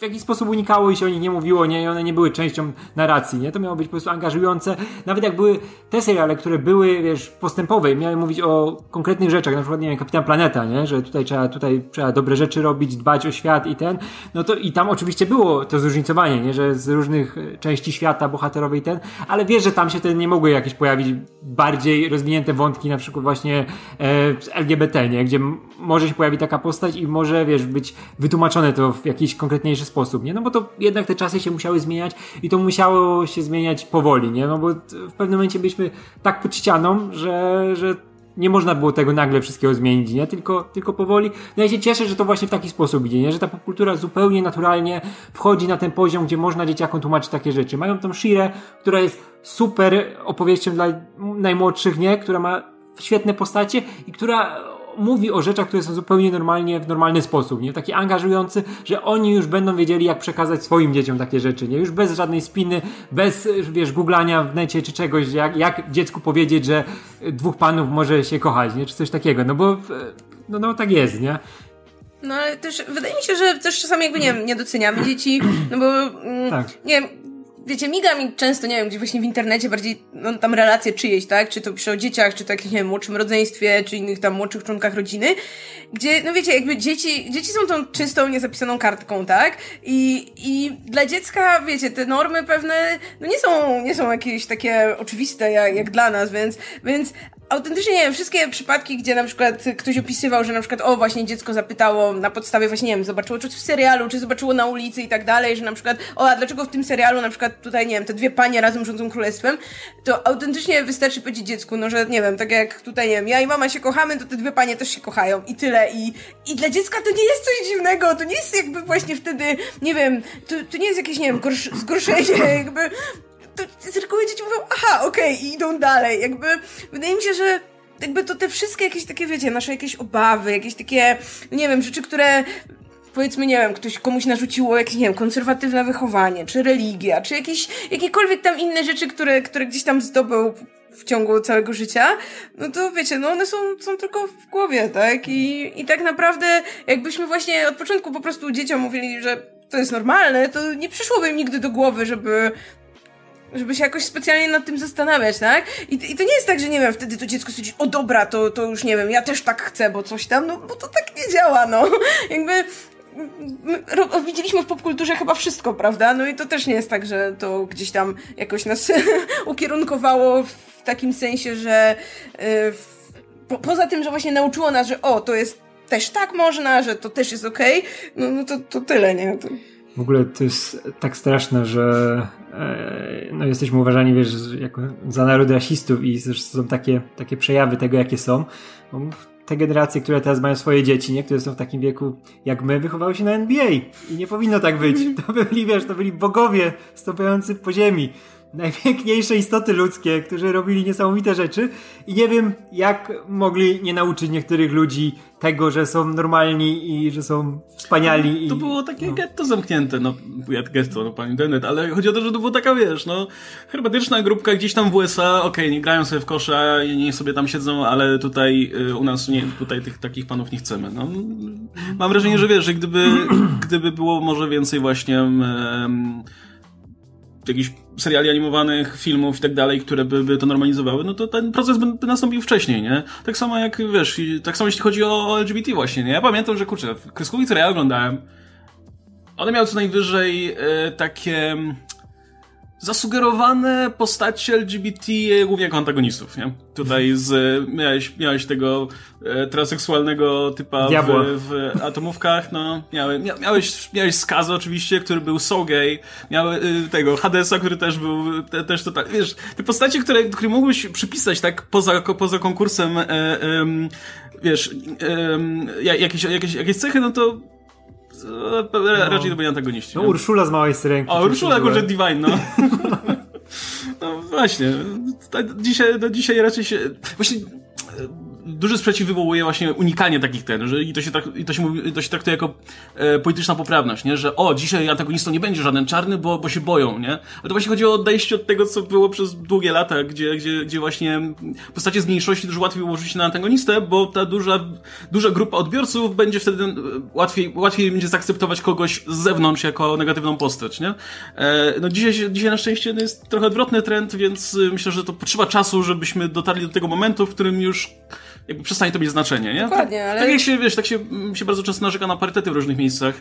w jakiś sposób unikało i się o nich nie mówiło, nie? I one nie były częścią narracji, nie? To miało być po prostu angażujące. Nawet jak były te seriale, które były, wiesz, postępowe, miały mówić o konkretnych rzeczach, na przykład, nie wiem, Kapitan Planeta, nie? Że tutaj trzeba, tutaj trzeba dobre rzeczy robić, dbać o świat i ten, no to i tam oczywiście było to zróżnicowanie, nie? Że z różnych części świata bohaterowie i ten, ale wiesz, że tam się te nie mogły jakieś pojawić bardziej rozwinięte wątki, na przykład właśnie e, LGBT, nie? Gdzie może się pojawić taka postać i może, wiesz, być wytłumaczone to w jakiś konkretniejszy sposób, nie? No bo to jednak te czasy się musiały zmieniać i to musiało się zmieniać powoli, nie? No bo w pewnym momencie byliśmy tak pod ścianą, że, że nie można było tego nagle wszystkiego zmienić, nie? Tylko, tylko powoli. No ja się cieszę, że to właśnie w taki sposób idzie, nie? Że ta popkultura zupełnie naturalnie wchodzi na ten poziom, gdzie można dzieciakom tłumaczyć takie rzeczy. Mają tą Shirę, która jest super opowieścią dla najmłodszych, nie? Która ma świetne postacie i która mówi o rzeczach, które są zupełnie normalnie, w normalny sposób, nie? Taki angażujący, że oni już będą wiedzieli, jak przekazać swoim dzieciom takie rzeczy, nie? Już bez żadnej spiny, bez, wiesz, googlania w necie czy czegoś, jak, jak dziecku powiedzieć, że dwóch panów może się kochać, nie? Czy coś takiego, no bo, no, no tak jest, nie? No ale też wydaje mi się, że też czasami jakby nie, nie doceniamy dzieci, no bo mm, tak. nie wiem, wiecie, miga mi często, nie wiem, gdzieś właśnie w internecie bardziej, no tam relacje czyjeś, tak? Czy to pisze o dzieciach, czy to jakimś, nie wiem, młodszym rodzeństwie, czy innych tam młodszych członkach rodziny, gdzie, no wiecie, jakby dzieci, dzieci są tą czystą, niezapisaną kartką, tak? I, i dla dziecka, wiecie, te normy pewne, no nie są, nie są jakieś takie oczywiste jak, jak dla nas, więc, więc autentycznie, nie wiem, wszystkie przypadki, gdzie na przykład ktoś opisywał, że na przykład, o, właśnie dziecko zapytało na podstawie właśnie, nie wiem, zobaczyło coś w serialu, czy zobaczyło na ulicy i tak dalej, że na przykład, o, a dlaczego w tym serialu na przykład tutaj, nie wiem, te dwie panie razem rządzą królestwem, to autentycznie wystarczy powiedzieć dziecku, no, że nie wiem, tak jak tutaj, nie wiem, ja i mama się kochamy, to te dwie panie też się kochają i tyle. I, i dla dziecka to nie jest coś dziwnego, to nie jest jakby właśnie wtedy, nie wiem, to, to nie jest jakieś, nie wiem, zgorszenie, jakby to z dzieci mówią, aha, okej, okay, idą dalej. Jakby, wydaje mi się, że jakby to te wszystkie jakieś takie, wiecie, nasze jakieś obawy, jakieś takie, nie wiem, rzeczy, które powiedzmy, nie wiem, ktoś komuś narzuciło jakieś, nie wiem, konserwatywne wychowanie, czy religia, czy jakieś, jakiekolwiek tam inne rzeczy, które, które gdzieś tam zdobył w ciągu całego życia, no to wiecie, no one są, są tylko w głowie, tak? I, I tak naprawdę, jakbyśmy właśnie od początku po prostu dzieciom mówili, że to jest normalne, to nie przyszłoby im nigdy do głowy, żeby żeby się jakoś specjalnie nad tym zastanawiać, tak? I, I to nie jest tak, że nie wiem, wtedy to dziecko stwierdzi, o dobra, to, to już nie wiem, ja też tak chcę, bo coś tam, no bo to tak nie działa, no. Jakby widzieliśmy w popkulturze chyba wszystko, prawda? No i to też nie jest tak, że to gdzieś tam jakoś nas ukierunkowało w takim sensie, że y, po, poza tym, że właśnie nauczyło nas, że o, to jest też tak można, że to też jest okej, okay, no, no to, to tyle, nie? To... W ogóle to jest tak straszne, że e, no jesteśmy uważani, wiesz, jako za naród rasistów i są takie, takie przejawy tego, jakie są. Bo te generacje, które teraz mają swoje dzieci, nie? które są w takim wieku jak my, wychowały się na NBA i nie powinno tak być. To byli, wiesz, to byli bogowie stąpający po ziemi najpiękniejsze istoty ludzkie, którzy robili niesamowite rzeczy i nie wiem, jak mogli nie nauczyć niektórych ludzi tego, że są normalni i że są wspaniali. To i, było takie no. getto zamknięte, no getto, no pani internet, ale chodzi o to, że to było taka, wiesz, no herbatyczna grupka gdzieś tam w USA, okej, okay, nie grają sobie w kosza, nie sobie tam siedzą, ale tutaj y, u nas nie, tutaj tych takich panów nie chcemy, no. Mam wrażenie, że wiesz, że gdyby, gdyby było może więcej właśnie um, jakichś seriali animowanych, filmów i tak dalej, które by, by to normalizowały, no to ten proces by, by, nastąpił wcześniej, nie? Tak samo jak, wiesz, tak samo jeśli chodzi o LGBT właśnie, nie? Ja pamiętam, że kurczę, kreskówki, które ja oglądałem, one miały co najwyżej e, takie zasugerowane postacie LGBT głównie jako antagonistów, nie? Tutaj z, miałeś, miałeś tego e, transseksualnego typa w, w, atomówkach, no, miały, mia, miałeś, miałeś Skaza oczywiście, który był so gay, miały e, tego Hadesa, który też był te, też total, wiesz, te postacie, które, które mógłbyś przypisać tak poza, poza konkursem, e, e, wiesz, jakieś, jakieś, jakieś cechy, no to no. raczej to byli antagoniści. No, Urszula z Małej Syrenki. O, Urszula, kurczę, Divine, no. no właśnie. Dzisiaj, no, dzisiaj raczej się... Właśnie duży sprzeciw wywołuje właśnie unikanie takich ten, że i to się, tak, i to się, mówi, to się traktuje jako e, polityczna poprawność, nie? że o, dzisiaj antagonistą nie będzie żaden czarny, bo, bo się boją, nie? Ale to właśnie chodzi o odejście od tego, co było przez długie lata, gdzie, gdzie, gdzie właśnie postacie z mniejszości dużo łatwiej było rzucić na antagonistę, bo ta duża, duża grupa odbiorców będzie wtedy e, łatwiej, łatwiej będzie zaakceptować kogoś z zewnątrz jako negatywną postać, nie? E, no dzisiaj, dzisiaj na szczęście jest trochę odwrotny trend, więc e, myślę, że to potrzeba czasu, żebyśmy dotarli do tego momentu, w którym już jakby przestanie to mieć znaczenie, nie? Dokładnie, tak, ale... Tak jak się, wiesz, tak się, się bardzo często narzeka na parytety w różnych miejscach,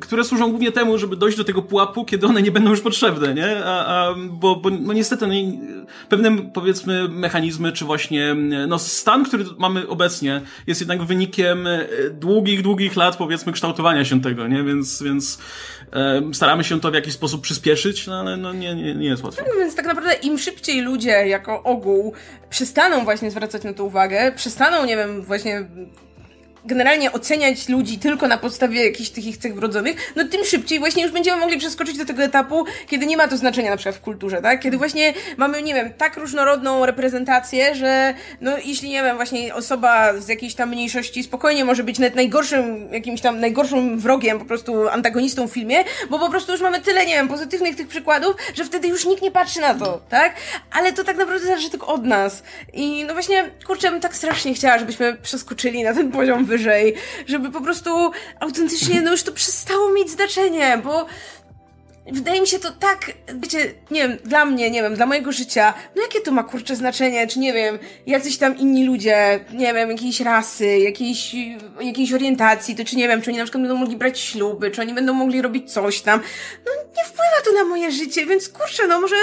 które służą głównie temu, żeby dojść do tego pułapu, kiedy one nie będą już potrzebne, nie? A, a, bo, bo no niestety no, pewne, powiedzmy, mechanizmy, czy właśnie no, stan, który mamy obecnie, jest jednak wynikiem długich, długich lat, powiedzmy, kształtowania się tego, nie? Więc, więc e, staramy się to w jakiś sposób przyspieszyć, no ale no, nie, nie, nie jest łatwo. No, więc tak naprawdę im szybciej ludzie jako ogół przestaną właśnie zwracać na to uwagę, przestaną, nie wiem, właśnie generalnie oceniać ludzi tylko na podstawie jakichś tych ich cech wrodzonych, no tym szybciej właśnie już będziemy mogli przeskoczyć do tego etapu, kiedy nie ma to znaczenia na przykład w kulturze, tak? Kiedy właśnie mamy, nie wiem, tak różnorodną reprezentację, że no jeśli, nie wiem, właśnie osoba z jakiejś tam mniejszości spokojnie może być nawet najgorszym, jakimś tam najgorszym wrogiem, po prostu antagonistą w filmie, bo po prostu już mamy tyle, nie wiem, pozytywnych tych przykładów, że wtedy już nikt nie patrzy na to, tak? Ale to tak naprawdę zależy tylko od nas. I no właśnie, kurczę, tak strasznie chciała, żebyśmy przeskoczyli na ten poziom wyżej, żeby po prostu autentycznie, no już to przestało mieć znaczenie, bo wydaje mi się to tak, wiecie, nie wiem, dla mnie, nie wiem, dla mojego życia, no jakie to ma kurcze znaczenie, czy nie wiem, jacyś tam inni ludzie, nie wiem, jakiejś rasy, jakiejś, jakiejś orientacji, to czy nie wiem, czy oni na przykład będą mogli brać śluby, czy oni będą mogli robić coś tam, no nie wpływa to na moje życie, więc kurczę, no może,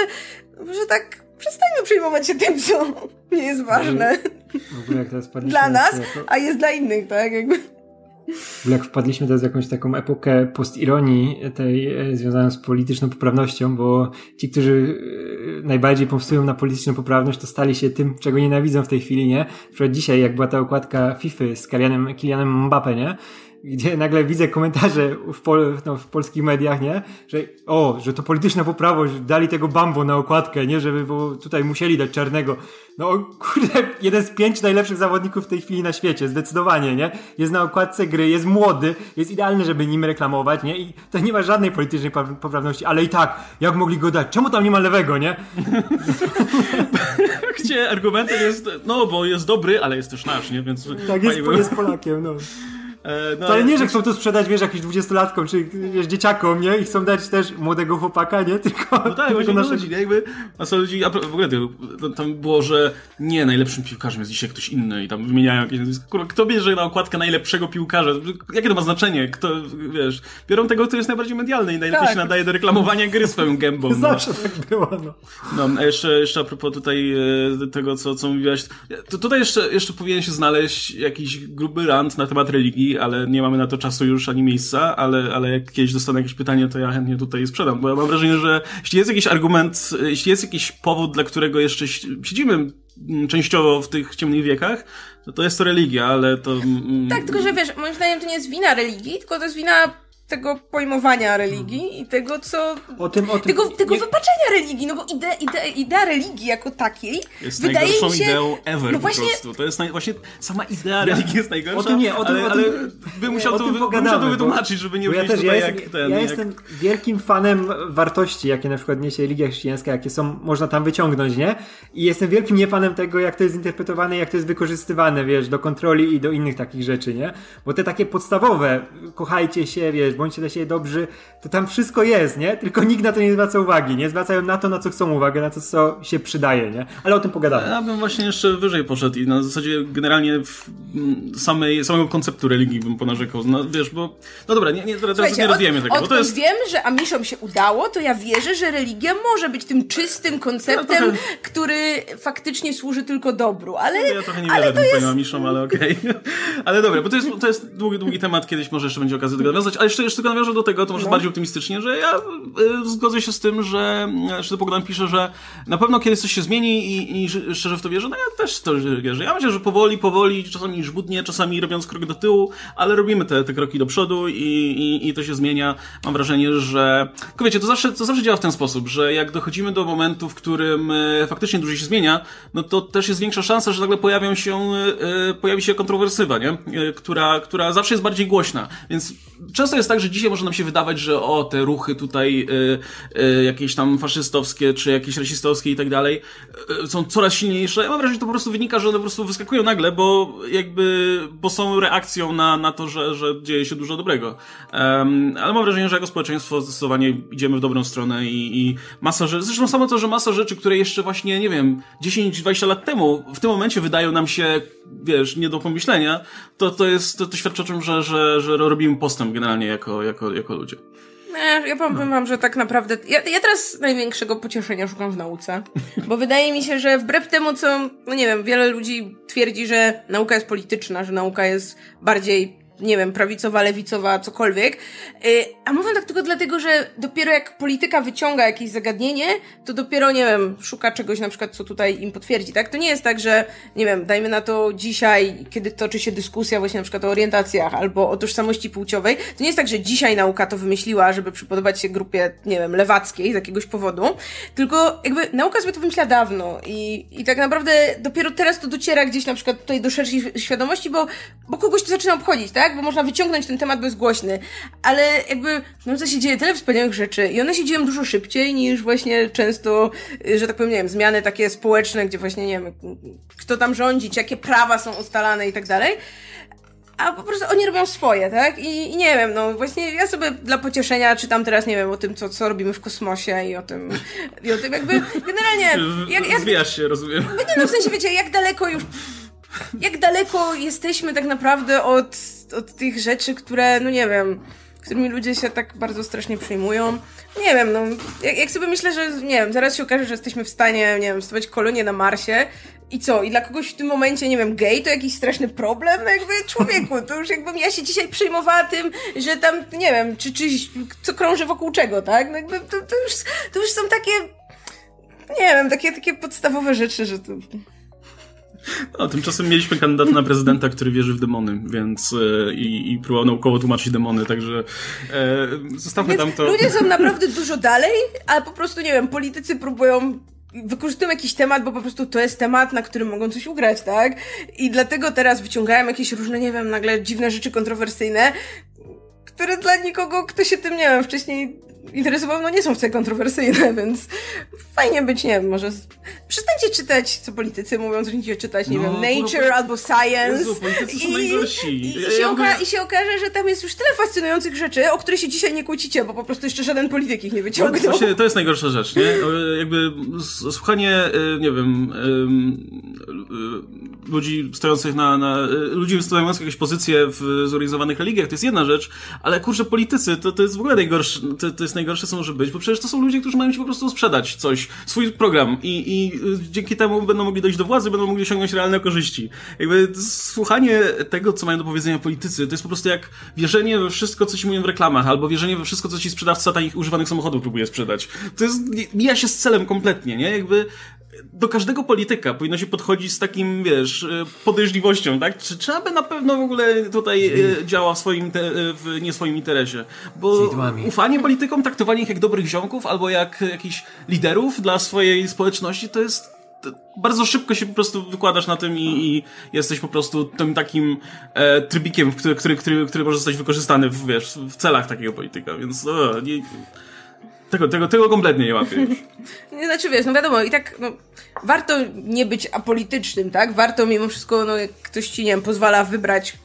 może tak przestańmy przejmować się tym, co nie jest ważne. W ogóle jak teraz Dla nas, a jest dla innych, tak? Jakby. W ogóle jak wpadliśmy teraz w jakąś taką epokę postironii tej e, związaną z polityczną poprawnością, bo ci, którzy e, najbardziej pomstują na polityczną poprawność, to stali się tym, czego nienawidzą w tej chwili, nie? Na przykład dzisiaj, jak była ta okładka FIFA z Kylianem Mbappe, nie? Gdzie nagle widzę komentarze w, pol, no, w polskich mediach, nie? Że o, że to polityczna poprawność, dali tego Bambo na okładkę, nie? Żeby bo tutaj musieli dać czarnego. No kurde, jeden z pięć najlepszych zawodników w tej chwili na świecie, zdecydowanie, nie? Jest na okładce gry, jest młody, jest idealny, żeby nim reklamować, nie? I to nie ma żadnej politycznej poprawności, ale i tak, jak mogli go dać? Czemu tam nie ma lewego, nie? Gdzie argumentem jest, no bo jest dobry, ale jest też nasz, nie? Więc tak, jest, jest Polakiem, no. E, no, ale nie, że chcą to sprzedać, wiesz, jakimś dwudziestolatkom, czy wiesz, dzieciakom, nie? I chcą dać też młodego chłopaka, nie? Tylko... No tak, właśnie ludzi, jakby masa ludzi, a w ogóle tam było, że nie, najlepszym piłkarzem jest dzisiaj ktoś inny i tam wymieniają jakieś nazwisko. Kurwa, kto bierze na okładkę najlepszego piłkarza? Jakie to ma znaczenie? Kto, wiesz, biorą tego, kto jest najbardziej medialny i najlepiej tak. się nadaje do reklamowania gry swoją gębą. No. Zawsze tak było, no. No, a jeszcze, jeszcze a propos tutaj e, tego, co, co mówiłaś, to tutaj jeszcze, jeszcze powinien się znaleźć jakiś gruby rant na temat religii, ale nie mamy na to czasu już ani miejsca, ale, ale jak kiedyś dostanę jakieś pytanie, to ja chętnie tutaj sprzedam, bo ja mam wrażenie, że jeśli jest jakiś argument, jeśli jest jakiś powód, dla którego jeszcze siedzimy częściowo w tych ciemnych wiekach, to to jest to religia, ale to... Mm, tak, tylko że wiesz, moim zdaniem to nie jest wina religii, tylko to jest wina tego pojmowania religii i tego, co... O tym, o tym, tego tego nie... wypaczenia religii, no bo ide, ide, idea religii jako takiej jest wydaje najgorszą się... ideą ever no właśnie... po prostu. To jest naj... właśnie sama idea religii jest najgorsza, o tym nie, o tym, ale, ale by musiał, to, musiał to wytłumaczyć, żeby nie ja też, tutaj ja jak jestem, ten... Ja jak... jestem wielkim fanem wartości, jakie na przykład niesie religia chrześcijańska, jakie są, można tam wyciągnąć, nie? I jestem wielkim niefanem tego, jak to jest interpretowane, jak to jest wykorzystywane, wiesz, do kontroli i do innych takich rzeczy, nie? Bo te takie podstawowe, kochajcie się, wiesz, bądźcie dla siebie dobrzy, to tam wszystko jest, nie? Tylko nikt na to nie zwraca uwagi, nie? Zwracają na to, na co chcą uwagę, na to, co się przydaje, nie? Ale o tym pogadamy. Ja bym właśnie jeszcze wyżej poszedł i na zasadzie generalnie w samej, samego konceptu religii bym ponarzekał. No, wiesz, bo... No dobra, nie, nie, teraz nie rozwijemy tego, od, bo to jest... wiem, że Amiszom się udało, to ja wierzę, że religia może być tym czystym konceptem, no, trochę... który faktycznie służy tylko dobru, ale... Ja trochę nie wierzę tym jest... Amiszom, ale okej. Okay. ale dobra, bo to jest, to jest długi, długi temat, kiedyś może jeszcze będzie okazja do tego nawiązać, ale jeszcze, jeszcze tylko nawiążę do tego, to może no. bardziej optymistycznie, że ja y, zgodzę się z tym, że że Bogdan pisze, że na pewno kiedyś coś się zmieni i, i szczerze w to wierzę. No ja też to wierzę. Ja myślę, że powoli, powoli, czasami żbudnie, czasami robiąc krok do tyłu, ale robimy te, te kroki do przodu i, i, i to się zmienia. Mam wrażenie, że... Tylko wiecie, to zawsze, to zawsze działa w ten sposób, że jak dochodzimy do momentu, w którym y, faktycznie dużo się zmienia, no to też jest większa szansa, że nagle pojawią się, y, pojawi się kontrowersywa, nie? Która, która zawsze jest bardziej głośna. Więc często jest tak, że dzisiaj może nam się wydawać, że o, te ruchy tutaj y, y, jakieś tam faszystowskie, czy jakieś rasistowskie i tak dalej y, są coraz silniejsze. Ja mam wrażenie, że to po prostu wynika, że one po prostu wyskakują nagle, bo jakby, bo są reakcją na, na to, że, że dzieje się dużo dobrego. Um, ale mam wrażenie, że jako społeczeństwo zdecydowanie idziemy w dobrą stronę i, i masa rzeczy, zresztą samo to, że masa rzeczy, które jeszcze właśnie, nie wiem, 10-20 lat temu, w tym momencie wydają nam się, wiesz, nie do pomyślenia, to, to jest, to, to świadczy o tym, że, że, że robimy postęp generalnie jako, jako, jako ludzie. Nie, ja powiem wam, że tak naprawdę. Ja, ja teraz największego pocieszenia szukam w nauce. Bo wydaje mi się, że wbrew temu, co, no nie wiem, wiele ludzi twierdzi, że nauka jest polityczna, że nauka jest bardziej nie wiem, prawicowa, lewicowa, cokolwiek. Y, a mówię tak tylko dlatego, że dopiero jak polityka wyciąga jakieś zagadnienie, to dopiero, nie wiem, szuka czegoś na przykład, co tutaj im potwierdzi, tak? To nie jest tak, że, nie wiem, dajmy na to dzisiaj, kiedy toczy się dyskusja właśnie na przykład o orientacjach albo o tożsamości płciowej, to nie jest tak, że dzisiaj nauka to wymyśliła, żeby przypodobać się grupie, nie wiem, lewackiej z jakiegoś powodu, tylko jakby nauka sobie to wymyśla dawno i, i tak naprawdę dopiero teraz to dociera gdzieś na przykład tutaj do szerszej świadomości, bo, bo kogoś to zaczyna obchodzić, tak? Tak? Bo można wyciągnąć ten temat bezgłośny. Ale jakby w nauce się dzieje tyle wspaniałych rzeczy i one się dzieją dużo szybciej niż właśnie często, y, że tak powiem, nie wiem, zmiany takie społeczne, gdzie właśnie, nie wiem, kto tam rządzić, jakie prawa są ustalane i tak dalej a po prostu oni robią swoje, tak? I, I, nie wiem, no właśnie ja sobie dla pocieszenia czytam teraz, nie wiem, o tym, co, co robimy w kosmosie i o tym, i o tym jakby, generalnie... Jak, jak, się, rozumiem. No no w sensie, wiecie, jak daleko już jak daleko jesteśmy tak naprawdę od, od tych rzeczy, które, no nie wiem, którymi ludzie się tak bardzo strasznie przejmują. Nie wiem, no, jak, jak, sobie myślę, że, nie wiem, zaraz się okaże, że jesteśmy w stanie, nie wiem, stawiać kolonię na Marsie i co? I dla kogoś w tym momencie, nie wiem, gej to jakiś straszny problem? No jakby człowieku, to już jakbym ja się dzisiaj przejmowała tym, że tam, nie wiem, czy, czy co krąży wokół czego, tak? No jakby to, to, już, to już są takie, nie wiem, takie, takie podstawowe rzeczy, że to... No, tymczasem mieliśmy kandydata na prezydenta, który wierzy w demony, więc e, i, i próbował naukowo tłumaczyć demony, także e, zostawmy więc tam to. Ludzie są naprawdę dużo dalej, ale po prostu, nie wiem, politycy próbują wykorzystują jakiś temat, bo po prostu to jest temat, na którym mogą coś ugrać, tak? I dlatego teraz wyciągają jakieś różne, nie wiem, nagle dziwne rzeczy kontrowersyjne, które dla nikogo, kto się tym, nie wiem, wcześniej interesował, no nie są wcale kontrowersyjne, więc fajnie być, nie wiem, może przestańcie czytać, co politycy mówią, zaczniecie czytać, nie No, wiem, Nature poli- albo Science. Jezu, politycy są najgorsi. I, i, Ja- się ogóle- I się okaże, że tam jest już tyle fascynujących rzeczy, o które się dzisiaj nie kłócicie, bo po prostu jeszcze żaden polityk ich nie No, wyciągnął. właśnie, to jest najgorsza rzecz, nie? Jakby słuchanie, y, nie wiem, y, ludzi stojących na, na y, ludzi stojących jakieś pozycje w zorganizowanych religiach, to jest jedna rzecz, ale kurczę, politycy, to, to jest w ogóle najgorsze, to, to jest najgorsze, co może być, bo przecież to są ludzie, którzy mają ci po prostu sprzedać coś, swój program i, i y, dzięki temu będą mogli dojść do władzy, będą mogli osiągnąć realne korzyści. Jakby słuchanie tego, co mają do powiedzenia politycy, to jest po prostu jak wierzenie we wszystko, co ci mówią w reklamach, albo wierzenie we wszystko, co ci sprzedawca tanich używanych samochodów próbuje sprzedać. To jest, mija się z celem kompletnie, nie? Jakby do każdego polityka powinno się podchodzić z takim, wiesz, y, podejrzliwością, tak? Czy trzeba by na pewno w ogóle tutaj y, działa w swoim, te, y, w nie swoim interesie? Bo ufanie politykom, traktowanie ich jak dobrych ziomków albo jak jakichś liderów dla swojej społeczności, to jest bardzo szybko się po prostu wykładasz na tym i, i jesteś po prostu tym takim e, trybikiem, który, który, który, który może zostać wykorzystany w, wiesz, w celach takiego polityka, więc o, nie, tego, tego, tego kompletnie nie łapię już. Znaczy wiesz, no wiadomo, i tak no, warto nie być apolitycznym, tak? Warto mimo wszystko, no jak ktoś ci, nie wiem, pozwala wybrać,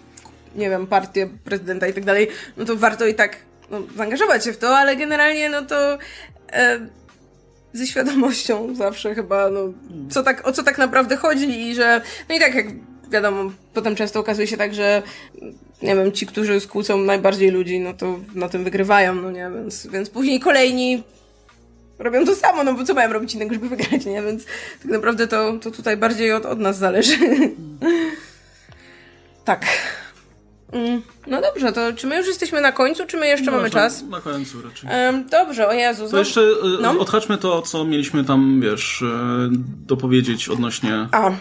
nie wiem, partię, prezydenta i tak dalej, no to warto i tak no, zaangażować się w to, ale generalnie no to e, ze świadomością zawsze chyba, no, co tak, o co tak naprawdę chodzi i że, no i tak jak wiadomo, potem często okazuje się tak, że nie wiem, ci, którzy skłócą najbardziej ludzi, no to na tym wygrywają, no nie, więc, więc później kolejni robią to samo, no bo co mają robić innego, żeby wygrać, nie? Więc tak naprawdę to, to tutaj bardziej od, od nas zależy. tak. Mm, No dobrze, to czy my już jesteśmy na końcu, czy my jeszcze mamy Można czas? Na końcu raczej. Dobrze, o Jezu. To znowu- jeszcze y, No. odhaczmy to, co mieliśmy tam, wiesz, y, dopowiedzieć odnośnie A,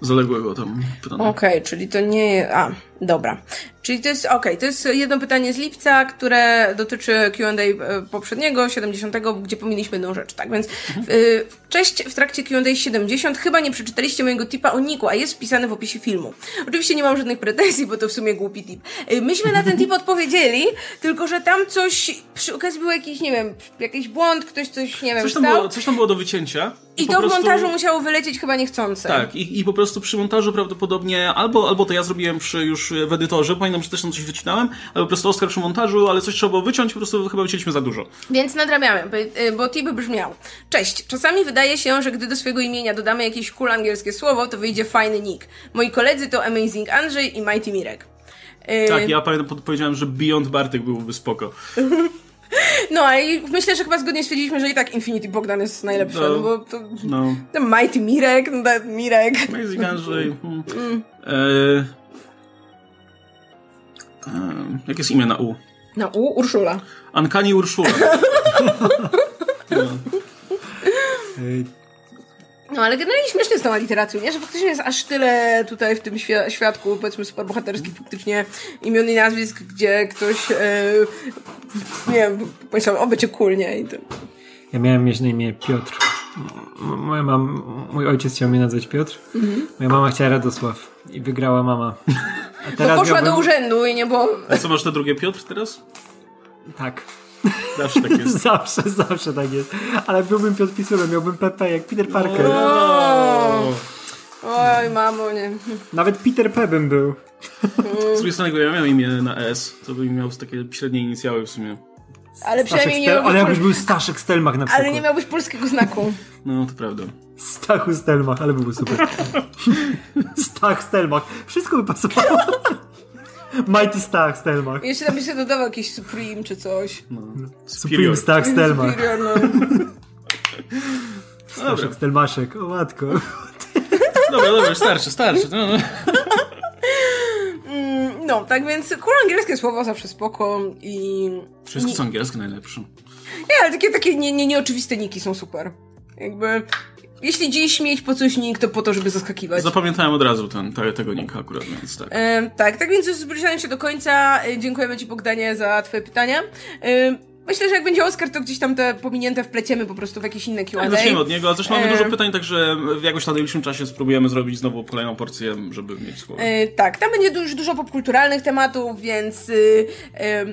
zaległego tam pytania. okej, czyli to nie. A, dobra. Czyli to jest, okej, to jest jedno pytanie z lipca, które dotyczy Q&A e, poprzedniego, 70, gdzie pomiliśmy jedną rzecz, tak? Więc y, cześć, w trakcie Q&A 70 chyba nie przeczytaliście mojego tipa o Niku, a jest wpisany w opisie filmu. Oczywiście nie mam żadnych pretensji, bo to w sumie głupi tip. Y, myśmy na ten tip odpowiedzieli, tylko że tam coś, przy okazji był jakiś, nie wiem, jakiś błąd, ktoś coś, nie wiem, Coś tam, wstał było, coś tam było do wycięcia. i to w prostu- montażu musiało wylecieć chyba niechcące. Tak, i, i po prostu przy montażu prawdopodobnie albo, albo to ja zrobiłem przy już w edytorze, pamiętam, że też tam coś wycinałem, albo po prostu Oskar przy montażu, ale coś trzeba było wyciąć, po prostu chyba wycięliśmy za dużo. Więc nadrabiamy, bo tip brzmiał. Cześć, czasami wydaje się, że gdy do swojego imienia dodamy jakieś cool angielskie słowo, to wyjdzie fajny nick. Moi koledzy to Amazing Andrzej i Mighty Mirek. Yy, Tak, ja pamiętam, powiedziałem, że Beyond Bartek byłby spoko. No, ale i myślę, że chyba zgodnie stwierdziliśmy, że i tak Infinity Bogdan jest najlepszy, No. no, bo to... No. Mighty Mirek, no, Mirek. Amazing Andrzej. Hmm. E, e, jak jest imię na U? No, u, Urszula. Ankani Urszula. No, ale generalnie śmiesznie z tą literacją, nie? Że faktycznie jest aż tyle tutaj w tym świ- świadku, powiedzmy, superbohaterskich faktycznie imion i nazwisk, gdzie ktoś, e, nie wiem, pomyślał, o, będzie cool, nie? I to... Ja miałem mieć na imię Piotr. Moja mam, mój ojciec chciał mnie nazwać Piotr. Moja mama chciała Radosław. I wygrała mama. A Bo teraz poszła miałbym... do urzędu i nie było... A co masz na drugie Piotr teraz? Tak. Zawsze tak jest. Zawsze, zawsze tak jest. Ale byłbym Piotr Pisurem, miałbym Pepe jak Peter Parker. O! Oj, mamo, nie. Nawet Peter P bym był. Z drugiej strony, ja miał imię na S, to bym miał takie średnie inicjały w sumie. Ale Staszek przynajmniej nie Stel... Ale miałbyś, jakbyś był Staszek Stelmach na przykład. ale nie miałbyś polskiego znaku. No, to prawda. Stachu Stelmach, ale by był super. Stach Stelmach. Wszystko by pasowało. Mighty Stach Stelmach. Jeszcze tam by się dodawał jakiś Supreme czy coś. No. Supreme Stach Stelmach. Superior, no. Staszek Stelmaszek. O matko. Dobra, dobra, starczy, starczy. No, no. No, tak więc cool angielskie słowo zawsze spoko i... Wszystko co angielskie najlepsze. Nie, ale takie, takie nie, nie, nieoczywiste niki są super. Jakby... Jeśli dziś mieć po coś nick, to po to, żeby zaskakiwać. Zapamiętałem od razu ten, te, tego nika akurat, więc tak. Em, tak, tak więc już zbliżając się do końca, e, dziękujemy Ci Bogdanie za Twoje pytania. Em, myślę, że jak będzie Oscar, to gdzieś tam te pominięte wpleciemy po prostu w jakieś inne Q&A. Tak, zaczniemy od niego, a zresztą mamy E, dużo pytań, także w jakoś na najbliższym czasie spróbujemy zrobić znowu kolejną porcję, żeby mieć słowo. E, tak, tam będzie dużo, dużo popkulturalnych tematów, więc y,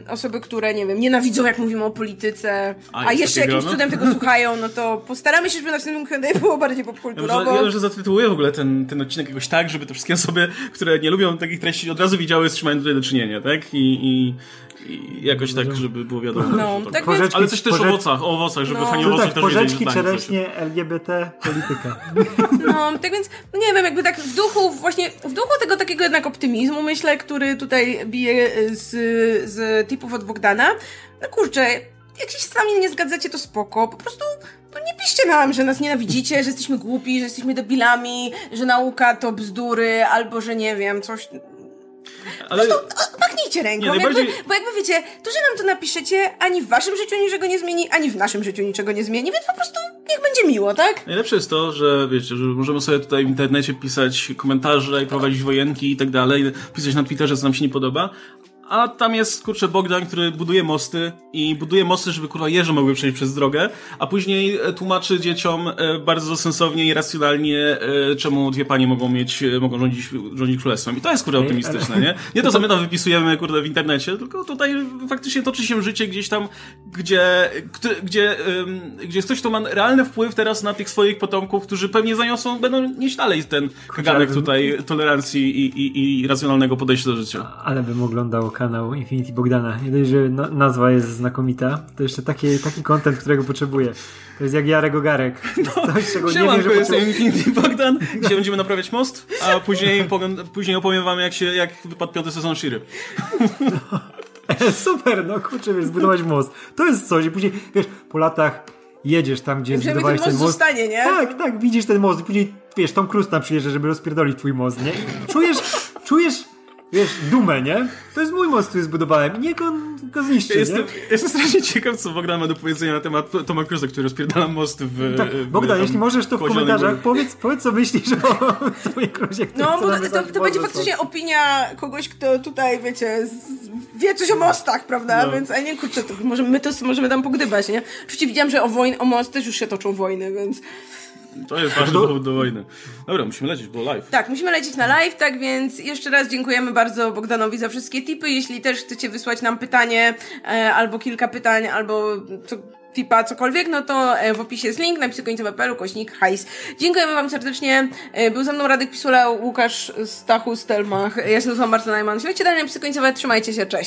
osoby, które, nie wiem, nienawidzą, jak mówimy o polityce, A, a, jeszcze jakimś no? cudem tego słuchają, no to postaramy się, żeby na następnym Q&A było bardziej Ja popkulturowo. może, ja może zatytułuję w ogóle ten, ten odcinek jakoś tak, żeby te wszystkie osoby, które nie lubią takich treści, od razu wiedziały, z czym mają tutaj do czynienia, tak? I, i, i jakoś tak, żeby było wiadomo. No, to- tak Porzeczki- Ale coś też o owocach, o owocach, żeby No. fani owoców tak, też wiedzieli, porzeczki, coś- czereśnie, LGBT, polityka. No, tak więc, no nie wiem, jakby tak w duchu, właśnie w duchu tego takiego jednak optymizmu, myślę, który tutaj bije z, z tipów od Bogdana. No kurczę, jak się z nami nie zgadzacie, to spoko. Po prostu no nie piszcie nam, że nas nienawidzicie, że jesteśmy głupi, że jesteśmy debilami, że nauka to bzdury, albo że nie wiem, coś. Ale O, Machnijcie ręką, najbardziej- jakby, bo jakby wiecie, to, że nam to napiszecie, ani w waszym życiu niczego nie zmieni, ani w naszym życiu niczego nie zmieni, więc po prostu niech będzie miło, tak? Najlepsze jest to, że wiecie, że możemy sobie tutaj w internecie pisać komentarze i prowadzić wojenki i tak dalej, pisać na Twitterze, co nam się nie podoba. A tam jest, kurczę, Bogdan, który buduje mosty i buduje mosty, żeby kurwa jeże mogły przejść przez drogę, a później e, tłumaczy dzieciom e, bardzo sensownie i racjonalnie, e, czemu dwie panie mogą mieć, mogą rządzić, rządzić królestwem. I to jest kurwa optymistyczne, nie? Nie to, co my tam wypisujemy, kurde, w internecie, tylko tutaj faktycznie toczy się życie gdzieś tam, gdzie, gdzie, gdzie jest ktoś, kto ma realny wpływ teraz na tych swoich potomków, którzy pewnie zaniosą, będą nieść dalej ten kaganek tutaj tolerancji i, i, i racjonalnego podejścia do życia. Ale bym oglądał kanał Infinity Bogdana. Nie dość, że na nazwa jest znakomita, to jeszcze taki, taki content, którego potrzebuję. To jest jak Jarek Ogarek. To jest coś, czego nie wiem, że potrzebuję. Infinity Bogdan, gdzie będziemy naprawiać most, a później, później opowiem wam, jak, się, jak wypadł piąty sezon Shiry. Super, no kurczę, wiesz, zbudować most. To jest coś. I później, wiesz, po latach jedziesz tam, gdzie Przynajmniej zbudowałeś ten ten most most. zostanie, nie? Tak, tak, widzisz ten most i później, wiesz, Tom Cruise tam przyjeżdża, żeby rozpierdolić twój most, nie? I czujesz, czujesz, wiesz, dumę, nie? To jest mój most, który zbudowałem i niech on go zniszczy, Ja jestem, nie? jestem strasznie ciekaw, co Bogdan ma do powiedzenia na temat Toma Cruise'a, który rozpierdala most w... Tak, w Bogdan, tam jeśli możesz, to w komentarzach Góry. powiedz, powiedz, co myślisz o twoim Cruise'ie, który No, bo to, wysadzić to będzie faktycznie opinia kogoś, kto tutaj, wiecie, z, wie coś o mostach, prawda? No. Więc, a nie, kurczę, to możemy, my to możemy tam pogdybać, nie? Oczywiście widziałam, że o, wojn, o most też już się toczą wojny, więc... To jest ważny powód do wojny. Dobra, musimy lecieć, bo live. Tak, musimy lecieć na live, tak więc jeszcze raz dziękujemy bardzo Bogdanowi za wszystkie tipy. Jeśli też chcecie wysłać nam pytanie, e, albo kilka pytań, albo co, tipa, cokolwiek, no to e, w opisie jest link, napisy końcowe.pl, kośnik, hajs. Dziękujemy wam serdecznie. E, był ze mną Radek Pisula, Łukasz Stachu, Stelmach. Ja się nazywam Marta Najman. Śledźcie dalej napisy końcowe, trzymajcie się, cześć.